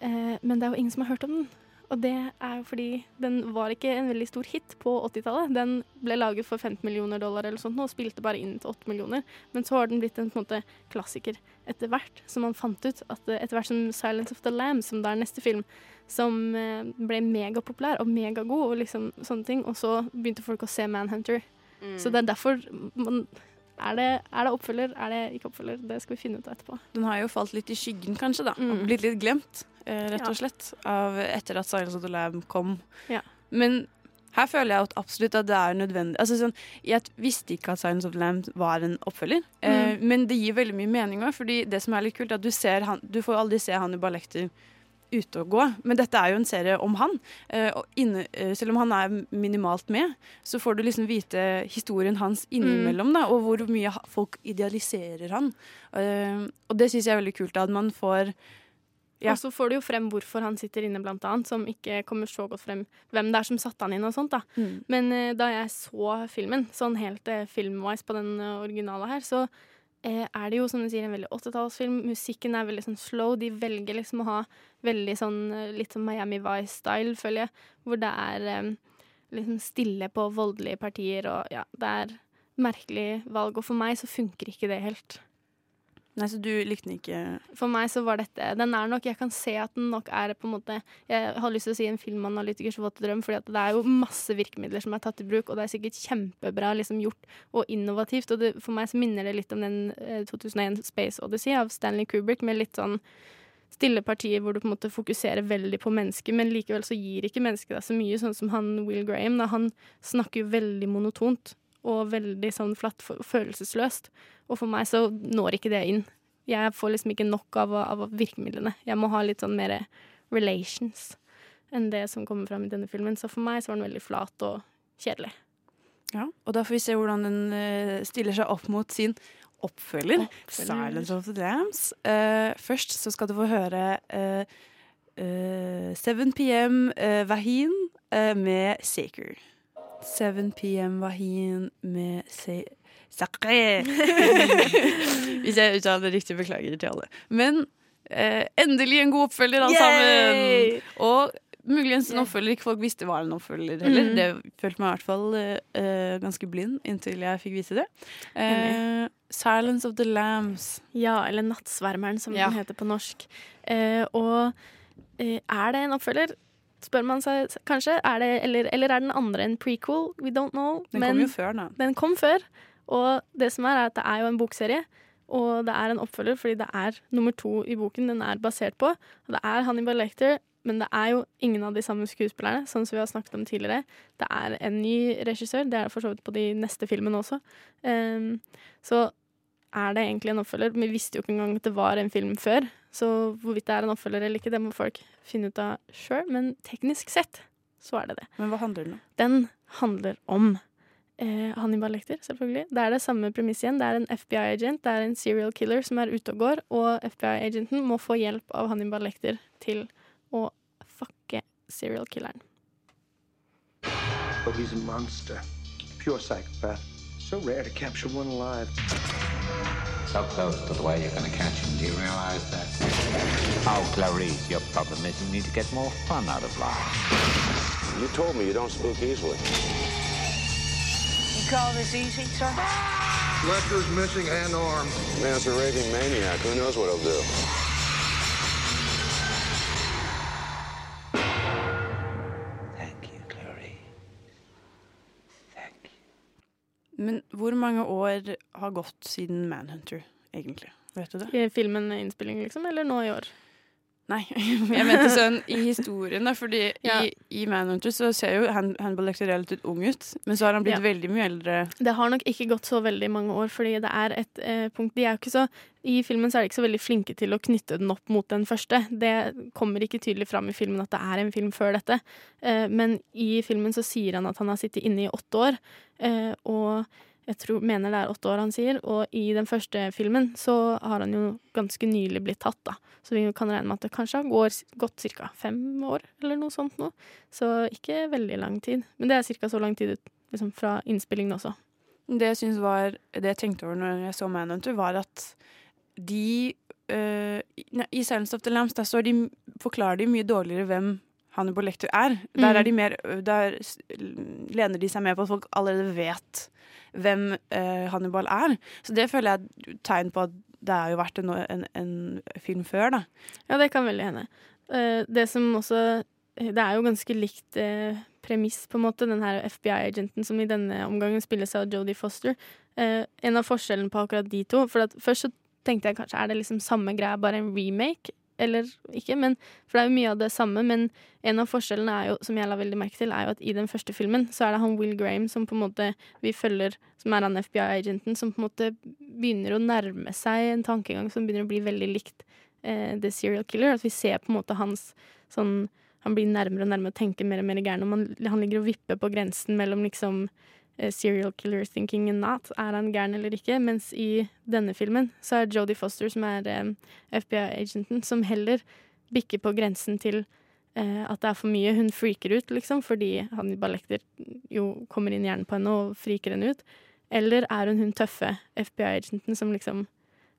Eh, men det er jo ingen som har hørt om den. Og det er jo fordi den var ikke en veldig stor hit på 80-tallet. Den ble laget for 15 millioner dollar eller sånt, og spilte bare inn til 8 millioner. Men så har den blitt en en måte klassiker etter hvert, som man fant ut at eh, etter hvert som 'Silence of the Lamb', som da er neste film, som eh, ble megapopulær og megagod og liksom sånne ting, og så begynte folk å se 'Manhunter'. Mm. Så det er derfor man er det, er det oppfølger, er det ikke oppfølger? Det skal vi finne ut av etterpå. Den har jo falt litt i skyggen, kanskje, da. Mm. Blitt litt glemt, eh, rett og slett, av, etter at 'Silence of the Lamb' kom. Ja. Men her føler jeg at absolutt at det er nødvendig. Altså, sånn, jeg visste ikke at 'Silence of the Lamb' var en oppfølger, eh, Mm. men det gir veldig mye mening òg. fordi det som er litt kult, er at du, ser han, du får aldri se Hannibal Lecter ute og gå. Men dette er jo en serie om han. Eh, og inne, eh, selv om han er minimalt med, så får du liksom vite historien hans innimellom, da, og hvor mye folk idealiserer han. Eh, og det syns jeg er veldig kult, at man får Ja. Og så får du jo frem hvorfor han sitter inne, blant annet, som ikke kommer så godt frem hvem det er som satte han inn og sånt, da. Mm. Men da jeg så filmen, sånn helt filmwise på den originale her, så er det jo, som du sier, en veldig 80-tallsfilm. Musikken er veldig sånn slow. De velger liksom å ha veldig sånn eh, litt sånn Miami Vice-style, føler jeg, hvor det er eh, liksom stille på voldelige partier, og ja, det er merkelig valg. Og for meg så funker ikke det helt. Nei, så du likte den ikke For meg så var dette Den er nok Jeg kan se at den nok er på en måte Jeg har lyst til å si en filmanalytikers våte drøm, at det er jo masse virkemidler som er tatt i bruk, og det er sikkert kjempebra liksom gjort og innovativt. Og det, for meg så minner det litt om den eh, 2001 Space Odyssey av Stanley Kubrick, med litt sånn stille partier hvor du på en måte fokuserer veldig på mennesket, men likevel så gir ikke mennesket deg så mye, sånn som han Will Graham. Da. Han snakker jo veldig monotont og veldig sånn flatt følelsesløst. Og for meg så når ikke det inn. Jeg får liksom ikke nok av, av virkemidlene. Jeg må ha litt sånn mer relations enn det som kommer fram i denne filmen. Så for meg så var den veldig flat og kjedelig. Ja, og da får vi se hvordan den eh, stiller seg opp mot sin oppfølger, Oppfølger. 'Silence of the Lambs'. Uh, først så skal du få høre uh, uh, 7 PM Vahin eh, med Saker. 7 PM Wahin med Se... Sakre! Hvis jeg uttaler det riktig, beklager til alle. Men eh, endelig en god oppfølger, alle Yay! sammen! Og muligens en oppfølger ikke folk visste var en oppfølger heller. Mm. Det følte meg i hvert fall eh, eh, ganske blind inntil jeg fikk vise det. Eh, 'Silence of the Lambs'. Ja, eller 'Nattsvermeren', som Ja. den heter på norsk. Eh, og eh, er det en oppfølger? Spør man seg kanskje. Er det, eller, eller er den andre en prequel? We don't know. Den Men kom jo før, da. Den kom før. Og det som er, er at det er jo en bokserie. Og det er en oppfølger fordi det er nummer to i boken den er basert på. Og det er Hannibal Lecter, men det er jo ingen av de samme skuespillerne, sånn som vi har snakket om tidligere. Det er en ny regissør. Det er for så vidt på de neste filmene også. Um, så er det egentlig en oppfølger. Vi visste jo ikke engang at det var en film før. Så hvorvidt det er en oppfølger eller ikke, det må folk finne ut av sjøl. Men teknisk sett så er det det. Men hva handler den om? Den handler om eh, Hannibal Lecter, selvfølgelig. Det er det samme premiss igjen. Det er en FBI-agent, det er en serial killer som er ute og går, og FBI-agenten må få hjelp av Hannibal Lecter til å fucke serial killeren. But he's a monster. Pure psychopath. So rare to capture one alive. So close to the way you're going to catch him. Do you realize that? Oh, Clarice, your problem is you need to get more fun out of life. You told me you don't spook easily. You call this easy, sir? Lecter's missing an arm. Man's a raving maniac. Who knows what he'll do? Men hvor mange år har gått siden Manhunter, egentlig? Vet du det? I filmen innspilling, liksom, eller nå i år? Nei, jeg mente sånn i historien, da. Fordi Ja. i, i Manhunter så ser jo Han- Hannibal Lecter relativt ung ut, men så har han blitt Ja. veldig mye eldre. Det har nok ikke gått så veldig mange år, fordi det er et eh, punkt De er jo ikke så I filmen så er de ikke så veldig flinke til å knytte den opp mot den første. Det kommer ikke tydelig fram i filmen at det er en film før dette. Eh, men i filmen så sier han at han har sittet inne i åtte år, eh, og jeg tror, mener det er åtte år han sier, og i den første filmen så har han jo ganske nylig blitt tatt, da. Så vi kan regne med at det kanskje har gått ca. fem år, eller noe sånt nå. Så ikke veldig lang tid. Men det er ca. så lang tid ut liksom, fra innspillingen også. Det jeg synes var Det jeg tenkte over når jeg så Manhunter, var at de øh, i- Silence of the Lambs der står de, forklarer de mye dårligere hvem Hannibal Lecter er. Der, Mm. er de mer, der lener de seg mer på at folk allerede vet hvem øh, Hannibal er. Så det føler jeg er tegn på at det har jo vært en, en, en film før, da. Ja, det kan veldig hende. Uh, det som også Det er jo ganske likt uh, premiss, på en måte, den her FBI-agenten som i denne omgangen spilles av Jodie Foster. Uh, en av forskjellene på akkurat de to For først så tenkte jeg kanskje er det liksom samme greia, bare en remake? Eller ikke, men, for det er jo mye av det samme. Men en av forskjellene er jo, som jeg la veldig merke til, er jo at i den første filmen så er det han Will Graham som på en måte vi følger, som er han FBI-agenten, som på en måte begynner å nærme seg en tankegang som begynner å bli veldig likt eh, The Serial Killer. At vi ser på en måte hans sånn Han blir nærmere og nærmere og tenker mer og mer gæren. Og man, han ligger og vipper på grensen mellom liksom serial killer thinking and not. Er han gæren eller ikke? Mens i denne filmen så er Jodie Foster, som er eh, FBI-agenten, som heller bikker på grensen til eh, at det er for mye. Hun freaker ut, liksom, fordi han i ballekter jo kommer inn hjernen på henne og friker henne ut. Eller er hun hun tøffe FBI-agenten som liksom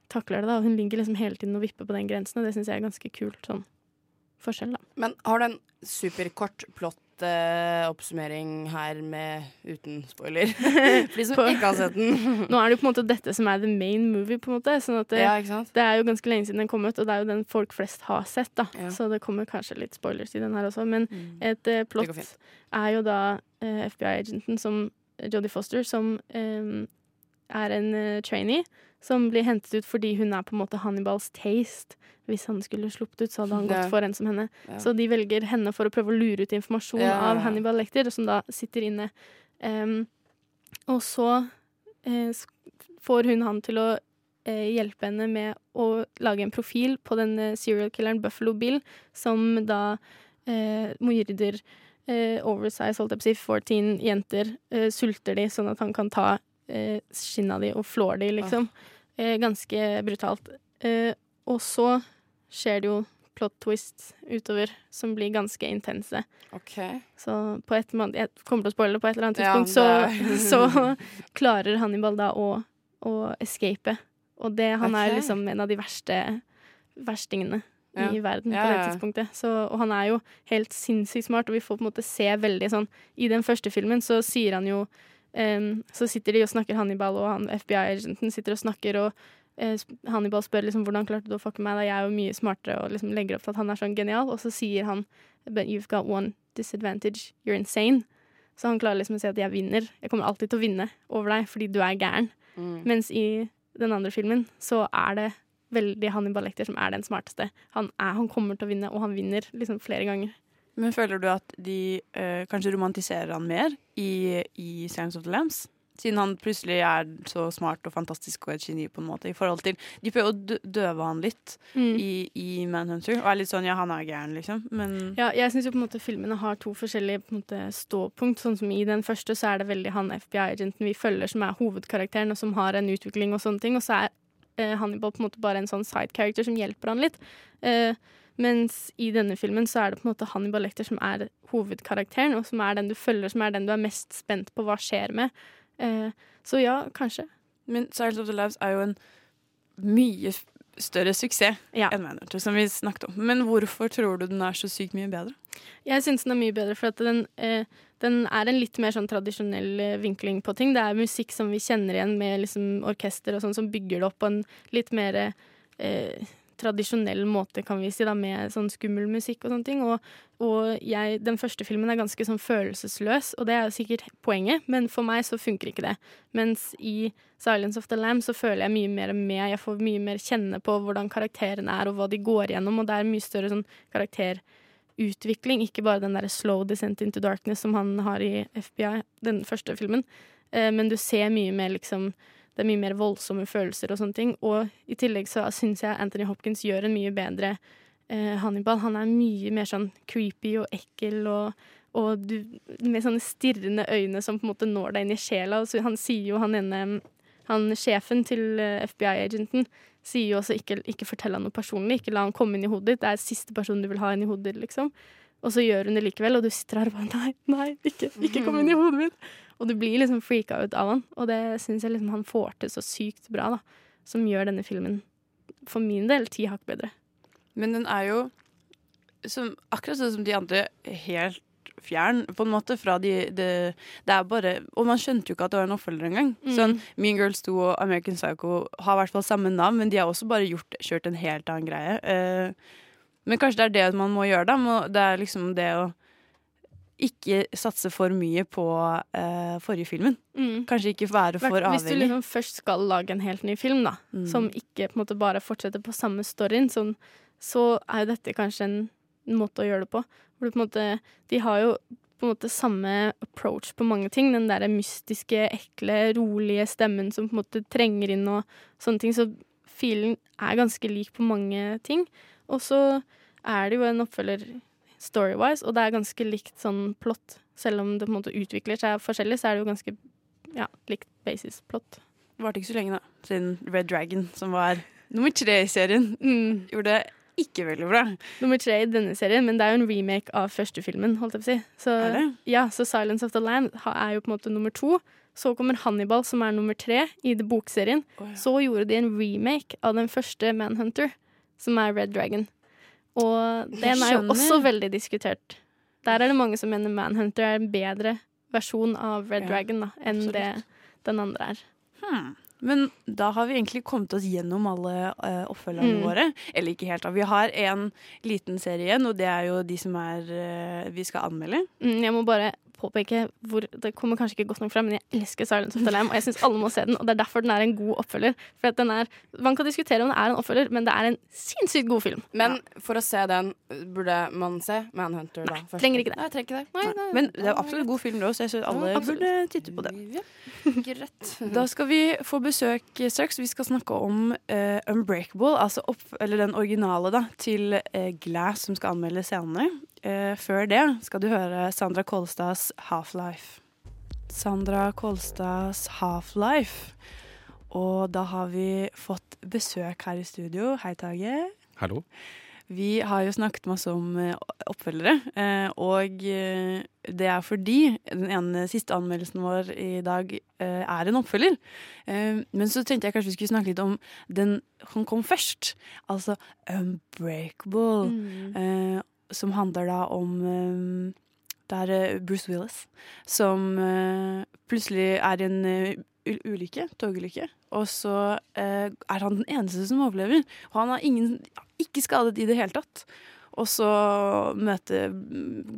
takler det, da? Hun ligger liksom hele tiden og vipper på den grensen, og det syns jeg er ganske kult sånn forskjell, da. Men har du en superkort plott-oppsummering her med uten spoiler? På- ikke har sett den. Nå er det jo på en måte dette som er the main movie, på en måte. Sånn det, Ja, det er jo ganske lenge siden den kom ut, og det er jo den folk flest har sett, da. Så det kommer kanskje litt spoilers i den her også. Men et eh, Mm. Plott er jo da uh, FBI-agenten som Jodie Foster, som um, er en uh, trainee som blir hentet ut fordi hun er på en måte Hannibals taste. Hvis han skulle sluppet ut, så hadde han gått for en som henne. Ja. Så de velger henne for å prøve å lure ut informasjon Ja, ja, av. Hannibal Lecter, som da sitter inne. Um, og så eh, får hun han til å eh, hjelpe henne med å lage en profil på den serial killeren Buffalo Bill, som da eh, morder eh, oversize, holdt jeg på å si, 14 jenter, uh, sulter de sånn at han kan ta eh, skinna de og flår de, liksom. Eh, ganske brutalt. Eh, og så skjer det jo plot twist utover som blir ganske intense. Så på et måte, jeg kommer til å spoile det på et eller annet Ja, tidspunkt, så, så klarer Hannibal da å, å escape. Og det, han er liksom en av de verste verstingene Ja. i verden Ja, på det ja. tidspunktet. Så, og han er jo helt sinnssykt smart, og vi får på en måte se veldig sånn I den første filmen så sier han jo em, Så sitter de og snakker Hannibal, og han FBI-agenten sitter og snakker, og uh, Hannibal spør liksom hvordan klarte du å fucke meg da jeg er jo mye smartere, og liksom legger opp til at han er sånn genial, og så sier han But you've got one disadvantage. You're insane. Så han klarer liksom å si at jeg vinner. Jeg kommer alltid til å vinne over deg fordi du er gæren. Mm. Mens i den andre filmen så er det veldig Hannibal Lekter som er den smarteste. Han, er, han kommer til å vinne, og han vinner liksom flere ganger. Men føler du at de eh, kanskje romantiserer han mer i, i Silence of the Lambs? Siden han plutselig er så smart og fantastisk og et geni, på en måte. I forhold til De prøver å døve han litt Mm. i, i Manhunter. Og er litt sånn ja, han er gæren, liksom. Men Ja, jeg syns jo på en måte filmene har to forskjellige måte, ståpunkt. Sånn som I den første så er det veldig han FBI-agenten vi følger som er hovedkarakteren, og som har en utvikling og sånne ting. Og så er eh, Hannibal på en måte bare en sånn side character som hjelper han litt. Eh, mens i denne filmen så er det på en måte Hannibal Lecter som er hovedkarakteren, og som er den du følger, som er den du er mest spent på hva skjer med. Eh, så ja, kanskje. Men Silence of the Lives' er jo en mye større suksess enn Manhunter, som vi snakket om. Men hvorfor tror du den er så sykt mye bedre? Jeg syns den er mye bedre, for at den, eh, den er en litt mer sånn tradisjonell eh, vinkling på ting. Det er musikk som vi kjenner igjen med liksom, orkester og sånn, som bygger det opp på en litt mer eh, tradisjonell måte, kan vi si, da, med sånn skummel musikk og sånne ting. Og, og jeg, den første filmen er ganske sånn følelsesløs, og det er jo sikkert poenget, men for meg så funker ikke det. Mens i Silence of the Lamb så føler jeg mye mer med, jeg får mye mer kjenne på hvordan karakterene er, og hva de går gjennom, og det er mye større sånn karakterutvikling, ikke bare den der slow descent into darkness som han har i FBI, den første filmen. Eh, men du ser mye mer liksom Det er mye mer voldsomme følelser og sånne ting. Og i tillegg så syns jeg Anthony Hopkins gjør en mye bedre eh, Hannibal. Han er mye mer sånn creepy og ekkel og, og du, med sånne stirrende øyne som på en måte når deg inn i sjela. Så han sier jo, han ene han sjefen til eh, FBI-agenten sier jo også ikke, ikke fortell han noe personlig, ikke la han komme inn i hodet ditt. Det er siste personen du vil ha inn i hodet ditt, liksom. Og så gjør hun det likevel, og du sitter her og bare nei, nei, ikke, ikke kom inn i hodet mitt. Og du blir liksom freaka ut av han, og det syns jeg liksom han får til så sykt bra, da. Som gjør denne filmen, for min del, ti hakk bedre. Men den er jo som, akkurat sånn som de andre helt fjern, på en måte, fra de, det, det er bare Og man skjønte jo ikke at det var en oppfølger engang. Mm. Sånn, Mean Girls 2 og American Psycho har i hvert fall samme navn, men de har også bare gjort, kjørt en helt annen greie. Eh, men kanskje det er det man må gjøre, da. Det er liksom det å ikke satse for mye på uh, forrige filmen. Mm. Kanskje ikke være for avhengig. Hvis du liksom først skal lage en helt ny film, da, Mm. som ikke måte bare fortsetter på samme storyen, sånn, så er jo dette kanskje en måte å gjøre det på. Hvor du på måte, de har jo på en måte samme approach på mange ting. Den der mystiske, ekle, rolige stemmen som på en måte trenger inn og sånne ting. Så filen er ganske lik på mange ting. Og så er det jo en oppfølger story-wise, og det er ganske likt sånn plott. Selv om det på en måte utvikler seg forskjellig, så er det jo ganske ja, likt basis plott. Det varte ikke så lenge, da. Siden Red Dragon, som var nummer tre i serien, Mm. gjorde det ikke veldig bra. Nummer tre i denne serien, men det er jo en remake av første filmen. holdt jeg på å si. Så, Er det? Ja, så Silence of the Land' er jo på en måte nummer to. Så kommer Hannibal, som er nummer tre i bokserien. Så gjorde de en remake av den første Manhunter, som er Red Dragon. Og den er jo også veldig diskutert. Der er det mange som mener Manhunter er en bedre versjon av Red Ja, Dragon da, enn absolutt. det den andre er. Hmm. Men da har vi egentlig kommet oss gjennom alle uh, oppfølgerne Mm. våre. Eller ikke helt. da. Vi har en liten serie igjen, og det er jo de som er uh, vi skal anmelde. Mm, jeg må bare påpeke hvor Det kommer kanskje ikke godt nok frem, men jeg elsker Silence of the Lamb, og jeg syns alle må se den. Og det er derfor den er en god oppfølger. For at den er Man kan diskutere om det er en oppfølger, men det er en sinnssykt god film. Men for å se den, burde man se Manhunter da? først? trenger ikke det. Nei, trenger ikke det. Nei, nei, Men det er absolutt god film, det Så Jeg synes alle Ja, burde titte på det. Greit. Da skal vi få besøk straks. Vi skal snakke om uh, Unbreakable, altså opp, eller den originale da, til uh, Glass, som skal anmelde senere. Eh, før det skal du høre Sandra Kolstads Half-Life. Sandra Kolstads Half-Life. Og da har vi fått besøk her i studio. Hei, Tage. Hallo. Vi har jo snakket masse om eh, oppfølgere, eh, og eh, det er fordi den ene siste anmeldelsen vår i dag eh, er en oppfølger. Eh, men så tenkte jeg kanskje vi skulle snakke litt om den som kom først, altså Unbreakable, Mm. Som handler da om eh, det er eh, Bruce Willis som eh, plutselig er i en ulykke, togulykke, og så er han den eneste som overlever. Og han er ingen, ikke skadet i det hele tatt. Og så møte,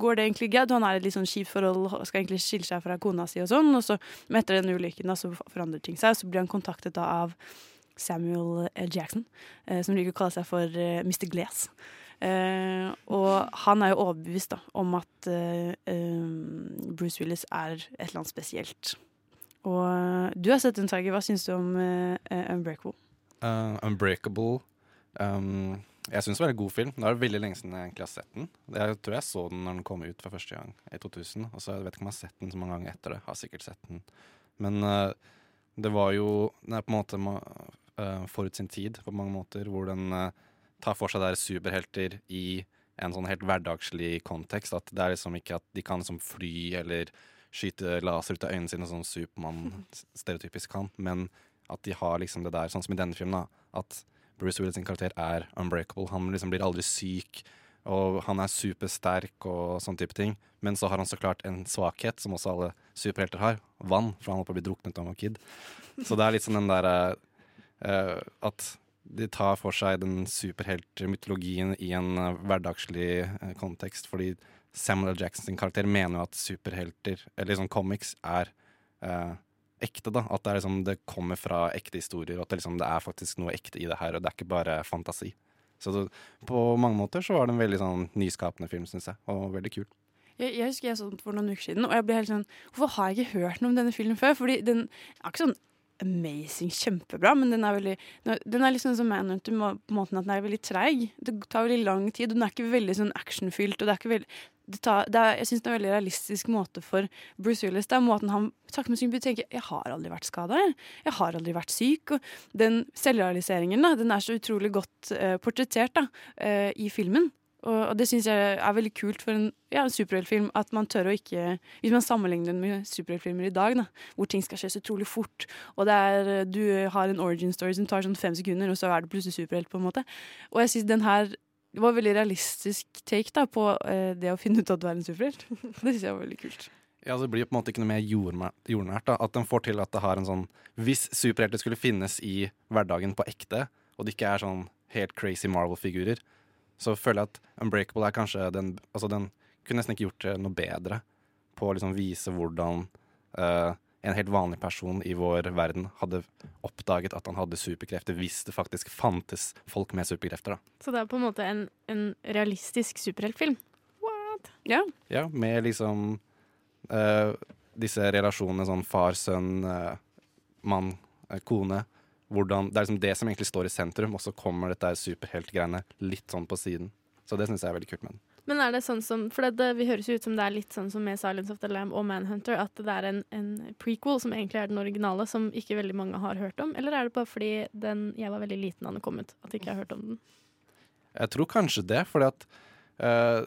går det egentlig greit. Han er i et litt sånn kjipt forhold, skal egentlig skille seg fra kona si og sånn. Og så etter den ulykken da, så forandrer ting seg, og så blir han kontaktet da av Samuel L. Jackson, eh, som liker å kalle seg for eh, Mr. Glass. Eh, og han er jo overbevist da, om at eh, Bruce Willis er et eller annet spesielt. Og du har sett den, Tiger. Hva syns du om Unbreakable? Uh, Unbreakable. Um, jeg syns det var en god film. Det er veldig lenge siden jeg egentlig har sett den. Jeg tror jeg så den når den kom ut for første gang i 2000. Og så jeg vet ikke om jeg har sett den så mange ganger etter det. Har sikkert sett den. Men uh, det var jo Den er på en måte uh, forut sin tid på mange måter, hvor den uh, tar for seg der superhelter i en sånn helt hverdagslig kontekst. At det er liksom ikke at de kan liksom fly eller skyte laser ut av øynene sine, sånn Supermann stereotypisk kan, men at de har liksom det der, sånn som i denne filmen, da, at Bruce Willis sin karakter er unbreakable. Han liksom blir aldri syk, og han er supersterk og sånn type ting. Men så har han så klart en svakhet, som også alle superhelter har. Vann, for han holdt på å bli druknet av en kid. Så det er litt sånn den derre uh, At de tar for seg den superheltmytologien i en eh, hverdagslig eh, kontekst. Fordi Samuel. Jackson sin karakter mener jo at superhelter, eller sånn comics, er eh, ekte. da At det, liksom, det kommer fra ekte historier, og at det, liksom, det er faktisk noe ekte i det her, og det er ikke bare fantasi. Så det, på mange måter så var det en veldig sånn nyskapende film, syns jeg, og veldig kul. Jeg, jeg husker jeg så den for noen uker siden, og jeg ble helt sånn Hvorfor har jeg ikke hørt noe om denne filmen før? Fordi den er ikke sånn amazing kjempebra, men den er veldig Den er sånn som Manhunter på måten at den er veldig treig. Det tar veldig lang tid, og den er ikke veldig sånn actionfylt. og det er ikke veldig det tar, det er, jeg syns det er en veldig realistisk måte for Bruce Willis. Det er måten han sakte, men sikkert tenker Jeg har aldri vært skada. Jeg. jeg har aldri vært syk. Og den selvrealiseringen da, den er så utrolig godt uh, portrettert da, uh, i filmen. Og, og det syns jeg er veldig kult for en, ja, en superheltfilm. At man tør å ikke Hvis man sammenligner den med superheltfilmer i dag, da, hvor ting skal skje så utrolig fort, og det er, du har en origin story som tar sånn fem sekunder, og så er du plutselig superhelt, på en måte. Og jeg syns den her det var veldig realistisk take da, på eh, det å finne ut at du er en superhelt. det syns jeg var veldig kult. Ja, Det blir på en måte ikke noe mer jordnært da. At den får til at det har en sånn Hvis superhelter skulle finnes i hverdagen på ekte, og det ikke er sånn helt crazy Marvel-figurer, så føler jeg at Unbreakable er kanskje den Altså, den kunne nesten ikke gjort det noe bedre på å liksom vise hvordan uh, en helt vanlig person i vår verden hadde oppdaget at han hadde superkrefter, hvis det faktisk fantes folk med superkrefter. da. Så det er på en måte en, en realistisk superheltfilm. What? Ja. Ja, med liksom uh, disse relasjonene sånn far, sønn, uh, mann, eh, kone. Hvordan, det er liksom det som egentlig står i sentrum, og så kommer dette superheltgreiene litt sånn på siden. Så det syns jeg er veldig kult med den. Men er det sånn som For det, det, vi høres jo ut som det er litt sånn som med 'Silence of the Lamb' og 'Manhunter', at det er en, en prequel som egentlig er den originale, som ikke veldig mange har hørt om? Eller er det bare fordi den, jeg var veldig liten da den kom ut, at jeg ikke har hørt om den? Jeg tror kanskje det, fordi at uh,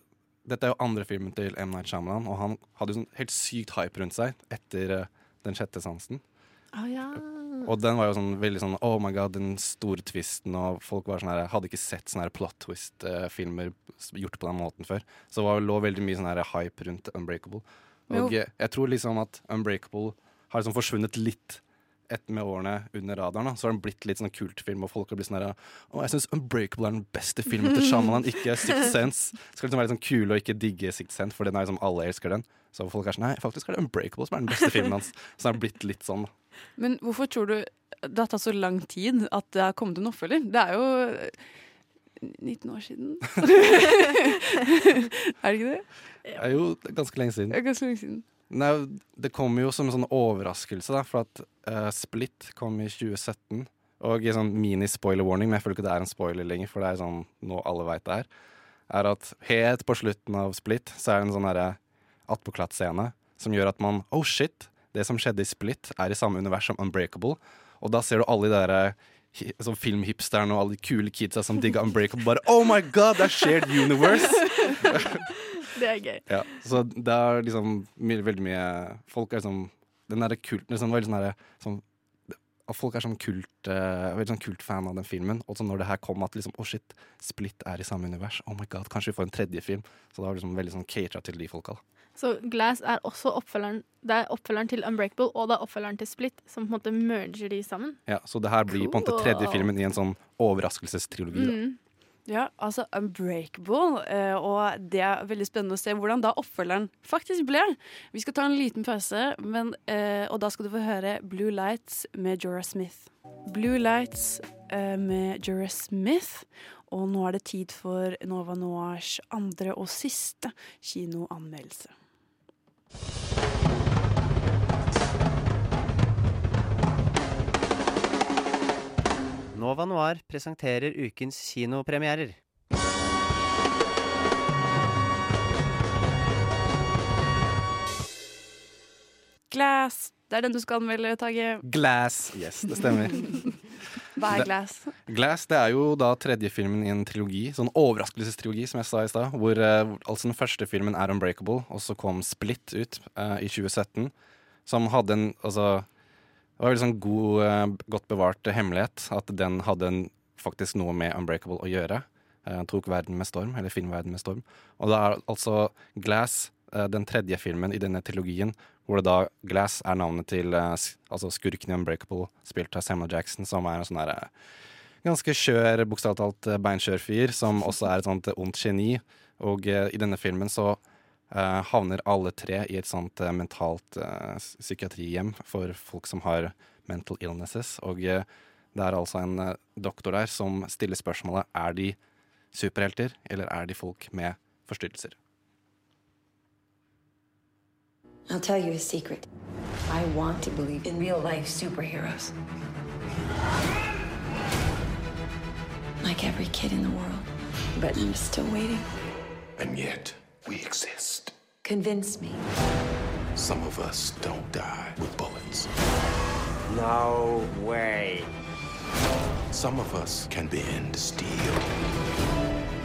dette er jo andre filmen til M. Night Shyamalan, og han hadde jo sånn helt sykt hype rundt seg etter uh, Den sjette sansen. Ah, ja. Og den var jo sånn veldig sånn Oh my god, den store twisten, og folk var sånn her Hadde ikke sett sånne her plot twist-filmer gjort på den måten før. Så det lå veldig mye sånn her hype rundt Unbreakable. Og jeg, jeg tror liksom at Unbreakable har liksom forsvunnet litt etter med årene under radaren, da, så har den blitt litt sånn kultfilm, og folk har blitt sånn her Å, jeg syns Unbreakable er den beste filmen til Shamanan, ikke Sixth Sense. Det Skal liksom være litt sånn kule og ikke digge Sixth Sense, for den er liksom alle elsker den. Så folk er sånn Nei, faktisk er det Unbreakable som er den beste filmen hans. Så den har blitt litt sånn. Men hvorfor tror du det har tatt så lang tid at det har kommet en oppfølger? Det er jo eh, 19 år siden. er det ikke det? Det er jo ganske lenge siden. Ganske lenge siden. Nei, det kom jo som en sånn overraskelse, da, for at uh, Split kom i 2017. Og i sånn mini-spoiler-warning, men jeg føler ikke det er en spoiler lenger, for det er sånn nå alle veit det er, er at helt på slutten av Split så er det en sånn derre attpåklatt-scene som gjør at man Oh shit! Det som skjedde i Split, er i samme univers som Unbreakable. Og da ser du alle de der sånn filmhipsteren og alle de kule kidsa som digga Unbreakable, bare Oh my god, det er shared universe! Det er gøy. Ja, så det er liksom my veldig mye Folk er liksom Den derre kulten liksom, veldig sånn sånn, at Folk er sånn kult uh, Veldig sånn kultfan av den filmen. Og så når det her kom at liksom, oh shit, Split er i samme univers. Oh my god, Kanskje vi får en tredje film. Så det var liksom veldig sånn catera til de folka. da. Så Glass er også oppfølgeren Det er oppfølgeren til Unbreakable, og det er oppfølgeren til Split, som på en måte merger de sammen. Ja, så det her blir på en måte tredje filmen i en sånn overraskelsestriologi. Mm. Ja, altså Unbreakable, eh, og det er veldig spennende å se hvordan da oppfølgeren faktisk ble. Vi skal ta en liten pause, men, eh, og da skal du få høre Blue Lights med Jorah Smith. Blue Lights eh, med Jorah Smith, og nå er det tid for Nova Noirs andre og siste kinoanmeldelse. Nova Noir presenterer ukens kinopremierer. Glass, det er den du skal anmelde, Tage. Glass. Yes, det stemmer. Hva er Glass? Glass det er jo da tredje filmen i en trilogi, sånn overraskelsestrilogi, som jeg sa i stad. Hvor eh, hvor- altså den første filmen er Unbreakable, og så kom Split ut uh, i 2017. Som hadde en Altså, det var veldig sånn god, uh, godt bevart hemmelighet at den hadde en, faktisk noe med Unbreakable å gjøre. Uh, tok verden med storm, eller filmverden med storm. Og da er altså Glass, den tredje filmen i denne trilogien, hvor det da Glass er navnet til eh, altså skurken i Unbreakable, spilt av Samuel Jackson, som er en sånn derre ganske skjør, bokstavelig talt eh, beinskjør fyr, som også er et sånt eh, ondt geni. Og eh, i denne filmen så eh, havner alle tre i et sånt eh, mentalt eh, psykiatrihjem for folk som har mental illnesses. Og eh, det er altså en eh, doktor der som stiller spørsmålet er de superhelter, eller er de folk med forstyrrelser. I'll tell you a secret. I want to believe in real life superheroes. Like every kid in the world. But I'm still waiting. And yet, we exist. Convince me. Some of us don't die with bullets. No way. Some of us can bend steel.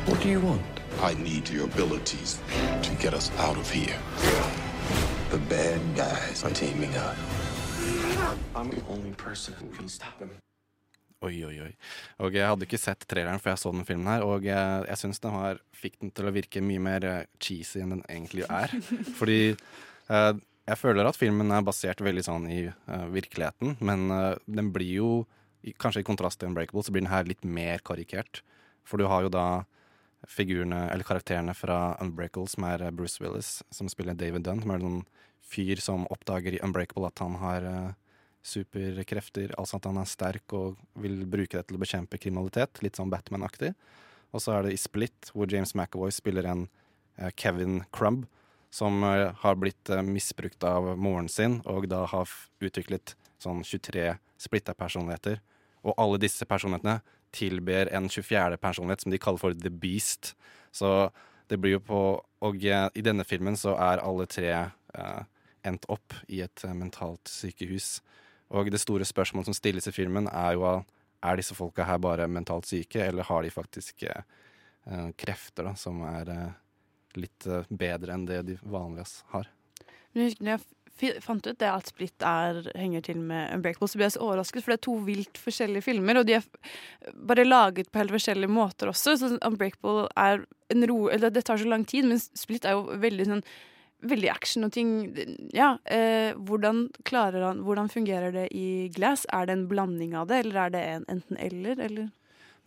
What do you want? I need your abilities to get us out of here. The bad guys are teaming up. I'm the only person who can stop them. Oi, oi, oi. Og jeg hadde ikke sett traileren før jeg så den filmen her, og jeg, jeg syns den har, fikk den til å virke mye mer eh, cheesy enn den egentlig er. Fordi eh, jeg føler at filmen er basert veldig sånn i eh, virkeligheten, men eh, den blir jo, kanskje i kontrast til Unbreakable, så blir den her litt mer karikert. For du har jo da figurene, eller karakterene fra Unbreakable, som er eh, Bruce Willis, som spiller David Dunn, som er en fyr som oppdager i Unbreakable at han har eh, superkrefter, altså at han er sterk og vil bruke det til å bekjempe kriminalitet. Litt sånn Batman-aktig. Og så er det i Split, hvor James McAvoy spiller en eh, Kevin Crumb, som har blitt misbrukt av moren sin, og da har utviklet sånn 23 splitta personligheter. Og alle disse personlighetene tilber en 24. personlighet som de kaller for The Beast. Så det blir jo på Og eh, i denne filmen så er alle tre eh, endt opp i et eh, mentalt sykehus. Og det store spørsmålet som stilles i filmen, er jo er disse folka her bare mentalt syke, eller har de faktisk eh, eh, krefter da, som er eh, litt bedre enn det de vanligvis har? Men husker når jeg fant ut det at Split er, henger til med Unbreakable, så ble jeg så overrasket, for det er to vilt forskjellige filmer, og de er bare laget på helt forskjellige måter også. Så Unbreakable er en ro... Eller det tar så lang tid, men Split er jo veldig sånn veldig action og ting. Ja, eh, hvordan klarer han Hvordan fungerer det i Glass? Er det en blanding av det, eller er det en enten-eller, eller?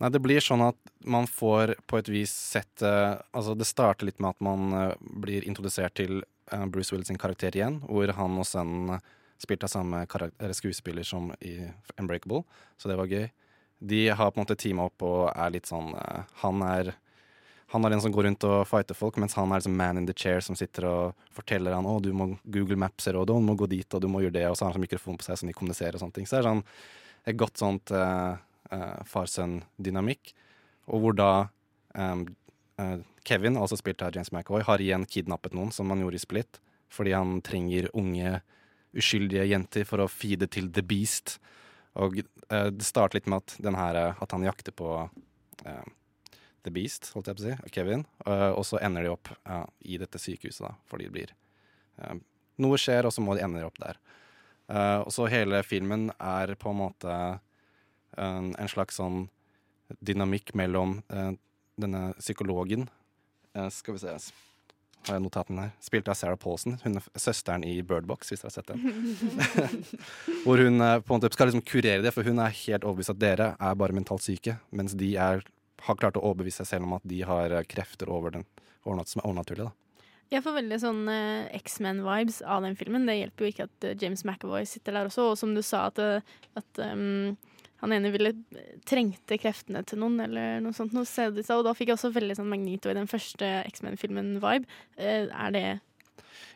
Nei, det blir sånn at man får på et vis sett Altså, det starter litt med at man eh, blir introdusert til Bruce Willis sin karakter igjen, hvor han og sønnen spilte av samme skuespiller som i Unbreakable, så det var gøy. De har på en måte teama opp og er litt sånn eh, Han er han er den som går rundt og fighter folk, mens han er liksom man in the chair som sitter og forteller han å, du må Google Maps og du må gå dit, og du må gjøre det, og så har han sånn mikrofon på seg som de kommuniserer og sånne ting. Så det er sånn et godt sånt uh, far-sønn-dynamikk. Og hvor da um, eh, Kevin, altså spilt av James McAvoy, har igjen kidnappet noen, som han gjorde i Split, fordi han trenger unge, uskyldige jenter for å feede til The Beast. Og eh, det starter litt med at, her, eh, at han jakter på eh, The Beast, holdt jeg på å si, Kevin. Eh, og så ender de opp eh, i dette sykehuset, da, fordi det blir eh, Noe skjer, og så må de ende opp der. Eh, og så hele filmen er på en måte en, slags sånn dynamikk mellom eh, denne psykologen eh, Skal vi se har jeg notatene her. Spilt av Sarah Paulson, hun er søsteren i Bird Box, hvis dere har sett den. Hvor hun eh, på en måte skal liksom kurere det, for hun er helt overbevist at dere er bare mentalt syke, mens de er, har klart å overbevise seg selv om at de har eh, krefter over den, som er overnaturlig. da. Jeg får veldig sånn uh, X-Men-vibes av den filmen. Det hjelper jo ikke at uh, James McAvoy sitter der også, og som du sa, at, at um, han ene ville trengte kreftene til noen, eller noe sånt. Noe og da fikk jeg også veldig sånn Magnito i den første X-Men-filmen-vibe. Eh, er det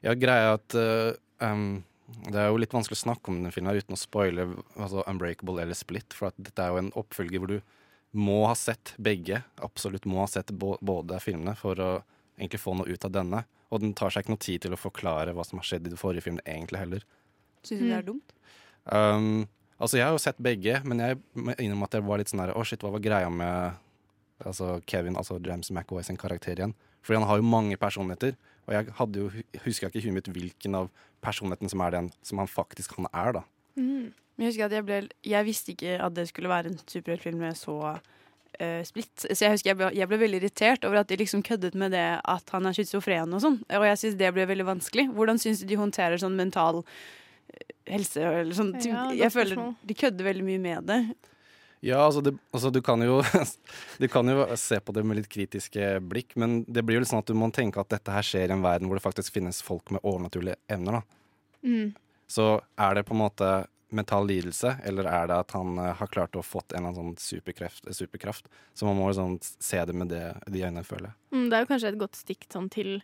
Ja, greia er at uh, um, Det er jo litt vanskelig å snakke om den filmen uten å spoile altså Unbreakable eller Split, for at dette er jo en oppfølger hvor du må ha sett begge. Absolutt må ha sett både filmene for å egentlig få noe ut av denne. Og den tar seg ikke noe tid til å forklare hva som har skjedd i de forrige filmene egentlig heller. Syns du det er dumt? Um, altså, jeg har jo sett begge, men jeg må innrømme at jeg var litt sånn her Å, shit, hva var greia med altså Kevin, altså James McAway sin karakter igjen? Fordi han har jo mange personligheter, og jeg hadde jo, husker ikke i huet mitt hvilken av personligheten som er den som han faktisk han er, da. Men Jeg husker at jeg ble Jeg visste ikke at det skulle være en superheltfilm med så eh, splitt. Så jeg husker jeg ble, jeg ble veldig irritert over at de liksom køddet med det at han er schizofren og sånn. Og jeg syns det ble veldig vanskelig. Hvordan syns du de håndterer sånn mental helse eller sånn? Ja, jeg føler de kødder veldig mye med det. Ja, altså, det, altså du kan jo Du kan jo se på det med litt kritiske blikk, men det blir jo litt sånn at du må tenke at dette her skjer i en verden hvor det faktisk finnes folk med overnaturlige evner, da. Mm. Så er det på en måte mental lidelse, eller er det at han eh, har klart å fått en eller annen sånn superkreft, superkraft? Så man må liksom se det med det, de øynene, føler jeg. Mm, Det er jo kanskje et godt stikk sånn til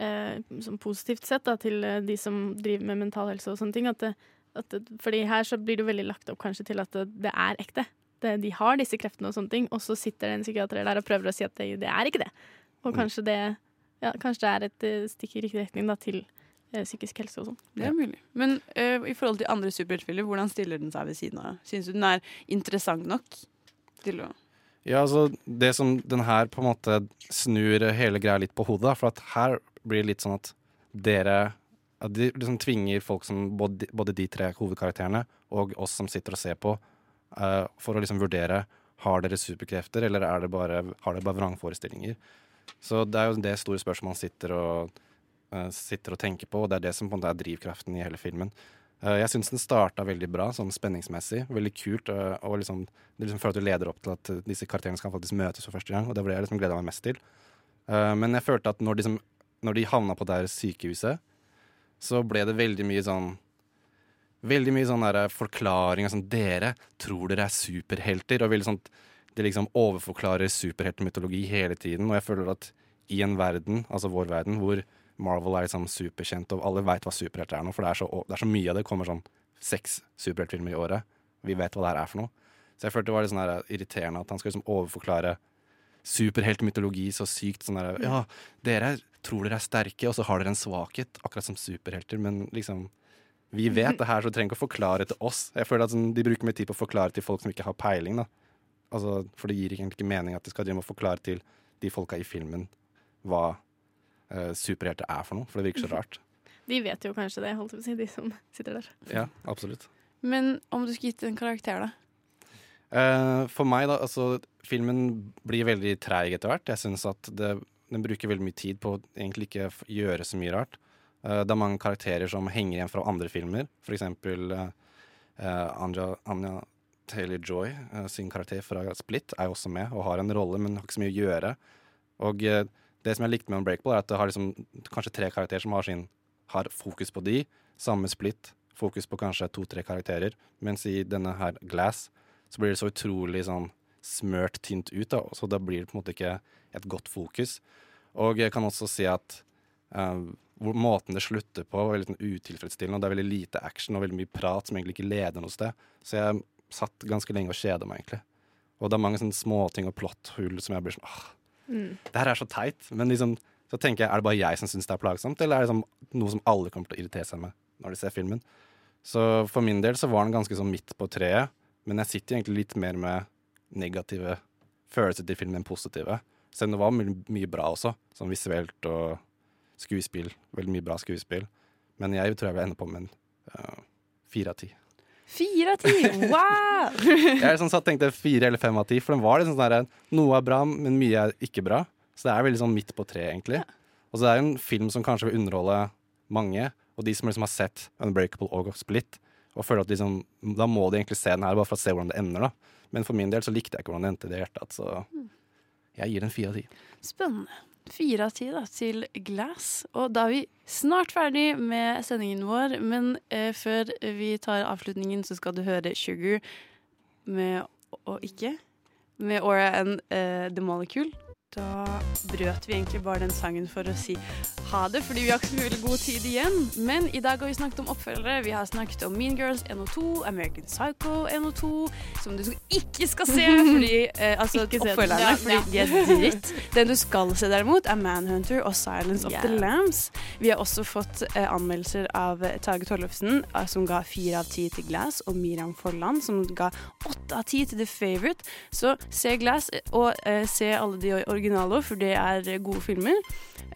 eh, sånn positivt sett da, til eh, de som driver med mental helse og sånne ting. At det, at det, fordi her så blir det veldig lagt opp kanskje til at det, det er ekte. Det, de har disse kreftene og sånne ting, og så sitter det en psykiater der og prøver å si at det, er ikke det. Og kanskje det, ja, kanskje det er et eh, stikk i riktig retning da, til psykisk helse og sånn. Det er mulig. Men eh, i forhold til andre superheltfilmer, hvordan stiller den seg ved siden av? Syns du den er interessant nok til å Ja, altså det som den her på en måte snur hele greia litt på hodet, for at her blir det litt sånn at dere at De liksom tvinger folk som både, både de tre hovedkarakterene og oss som sitter og ser på, uh, for å liksom vurdere har dere superkrefter, eller er det bare, har dere bare vrangforestillinger. Så det er jo det store spørsmålet man sitter og, uh, sitter og tenker på, og det er det som på en måte er drivkraften i hele filmen. Eh, Jeg syns den starta veldig bra, sånn spenningsmessig. Veldig kult. eh, Og liksom, det liksom føler at du leder opp til at disse karakterene skal faktisk møtes for første gang. Og det var det jeg liksom gleda meg mest til. Eh, Men jeg følte at når de, liksom, når de havna på det her sykehuset, så ble det veldig mye sånn Veldig mye sånn forklaring og sånn Dere tror dere er superhelter. Og veldig sånn Det liksom overforklarer superheltmytologi hele tiden. Og jeg føler at i en verden, altså vår verden, hvor Marvel er liksom superkjent, og alle veit hva superhelter er nå, for det er, så, det er så mye av det. Kommer sånn seks superheltfilmer i året. Vi vet hva det her er for noe. Så jeg følte det var litt sånn irriterende at han skal liksom overforklare superheltmytologi så sykt. Sånn der, ja, dere tror dere er sterke, og så har dere en svakhet, akkurat som superhelter, men liksom Vi vet det her, så du trenger ikke å forklare til oss. Jeg føler at sånn, De bruker mye tid på å forklare til folk som ikke har peiling. da. Altså, For det gir egentlig ikke mening at de skal drive å forklare til de folka i filmen hva eh, superhelter er for noe, for det virker så rart. De vet jo kanskje det, holdt jeg på å si, de som sitter der. Ja, absolutt. Men om du skulle gitt en karakter, da? Eh, for meg, da, altså Filmen blir veldig treig etter hvert. Jeg syns at det, den bruker veldig mye tid på å egentlig ikke gjøre så mye rart. Eh, det er mange karakterer som henger igjen fra andre filmer. For eksempel eh, eh, Anja, Anja Taylor-Joy sin karakter fra Split er jo også med og har en rolle, men har ikke så mye å gjøre. Og det som jeg likte med Unbreakable, er at det har liksom kanskje tre karakterer som har, sin, har fokus på de. Samme Split, fokus på kanskje to-tre karakterer. Mens i denne her Glass så blir det så utrolig sånn smørt tynt ut, da. Så da blir det på en måte ikke et godt fokus. Og jeg kan også si at uh, måten det slutter på, var veldig sånn utilfredsstillende. og Det er veldig lite action og veldig mye prat som egentlig ikke leder noe sted. Så jeg satt ganske lenge og kjeda meg, egentlig. Og det er mange sånne småting og plotthull som jeg blir sånn åh, Mm. det her er så teit. Men liksom, så tenker jeg, er det bare jeg som syns det er plagsomt, eller er det liksom noe som alle kommer til å irritere seg med når de ser filmen? Så for min del så var den ganske sånn midt på treet, men jeg sitter egentlig litt mer med negative følelser til filmen enn positive. Selv om det var mye, mye bra også, sånn visuelt og skuespill. Veldig mye bra skuespill. Men jeg tror jeg vil ende på med en øh, fire av ti. Fire av ti! Wow! Jeg sånn satt tenkte fire eller fem av ti, for den var liksom sånn der, noe er bra, men mye er ikke bra. Så det er veldig sånn midt på treet, egentlig. Og så er det en film som kanskje vil underholde mange, og de som liksom har sett Unbreakable og Split, og føler at liksom, da må de egentlig se den her, bare for å se hvordan det ender. da. Men for min del så likte jeg ikke hvordan det endte i det tatt, så jeg gir den fire av ti. Spennende. Fire av ti da, til Glass. Og da er vi snart ferdig med sendingen vår, men eh, før vi tar avslutningen, så skal du høre Sugar med Og ikke? Med Aura and eh, The Molecule. Da brøt vi egentlig bare den sangen for å si ha det, fordi vi har ikke så veldig god tid igjen. Men i dag har vi snakket om oppfølgere. Vi har snakket om Mean Girls NO2 American Psycho NO2 som du ikke skal se, fordi eh, altså oppfølgerne, fordi ja. de er dritt. Den du skal se derimot, er Manhunter og Silence of the Lambs. Vi har også fått eh, anmeldelser av eh, Tage Tollefsen, eh, som ga fire av ti til Glass, og Miriam Folland, som ga åtte av ti til The Favourite. Så se Glass, eh, og eh, se alle de originale, for det er gode filmer.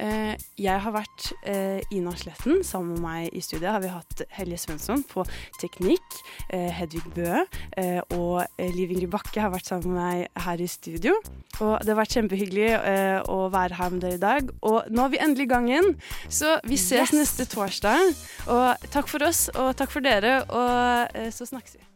Eh, jeg har vært eh, Ina Sletten. Sammen med meg i studiet har vi hatt Helje Svensson på teknikk. Eh, Hedvig Bø eh, og Liv Ingrid Bakke har vært sammen med meg her i studio. Og det har vært kjempehyggelig eh, å være her med dere i dag. Og nå er vi endelig i gang igjen, så vi ses Yes! neste torsdag. Og takk for oss, og takk for dere, og så snakkes vi.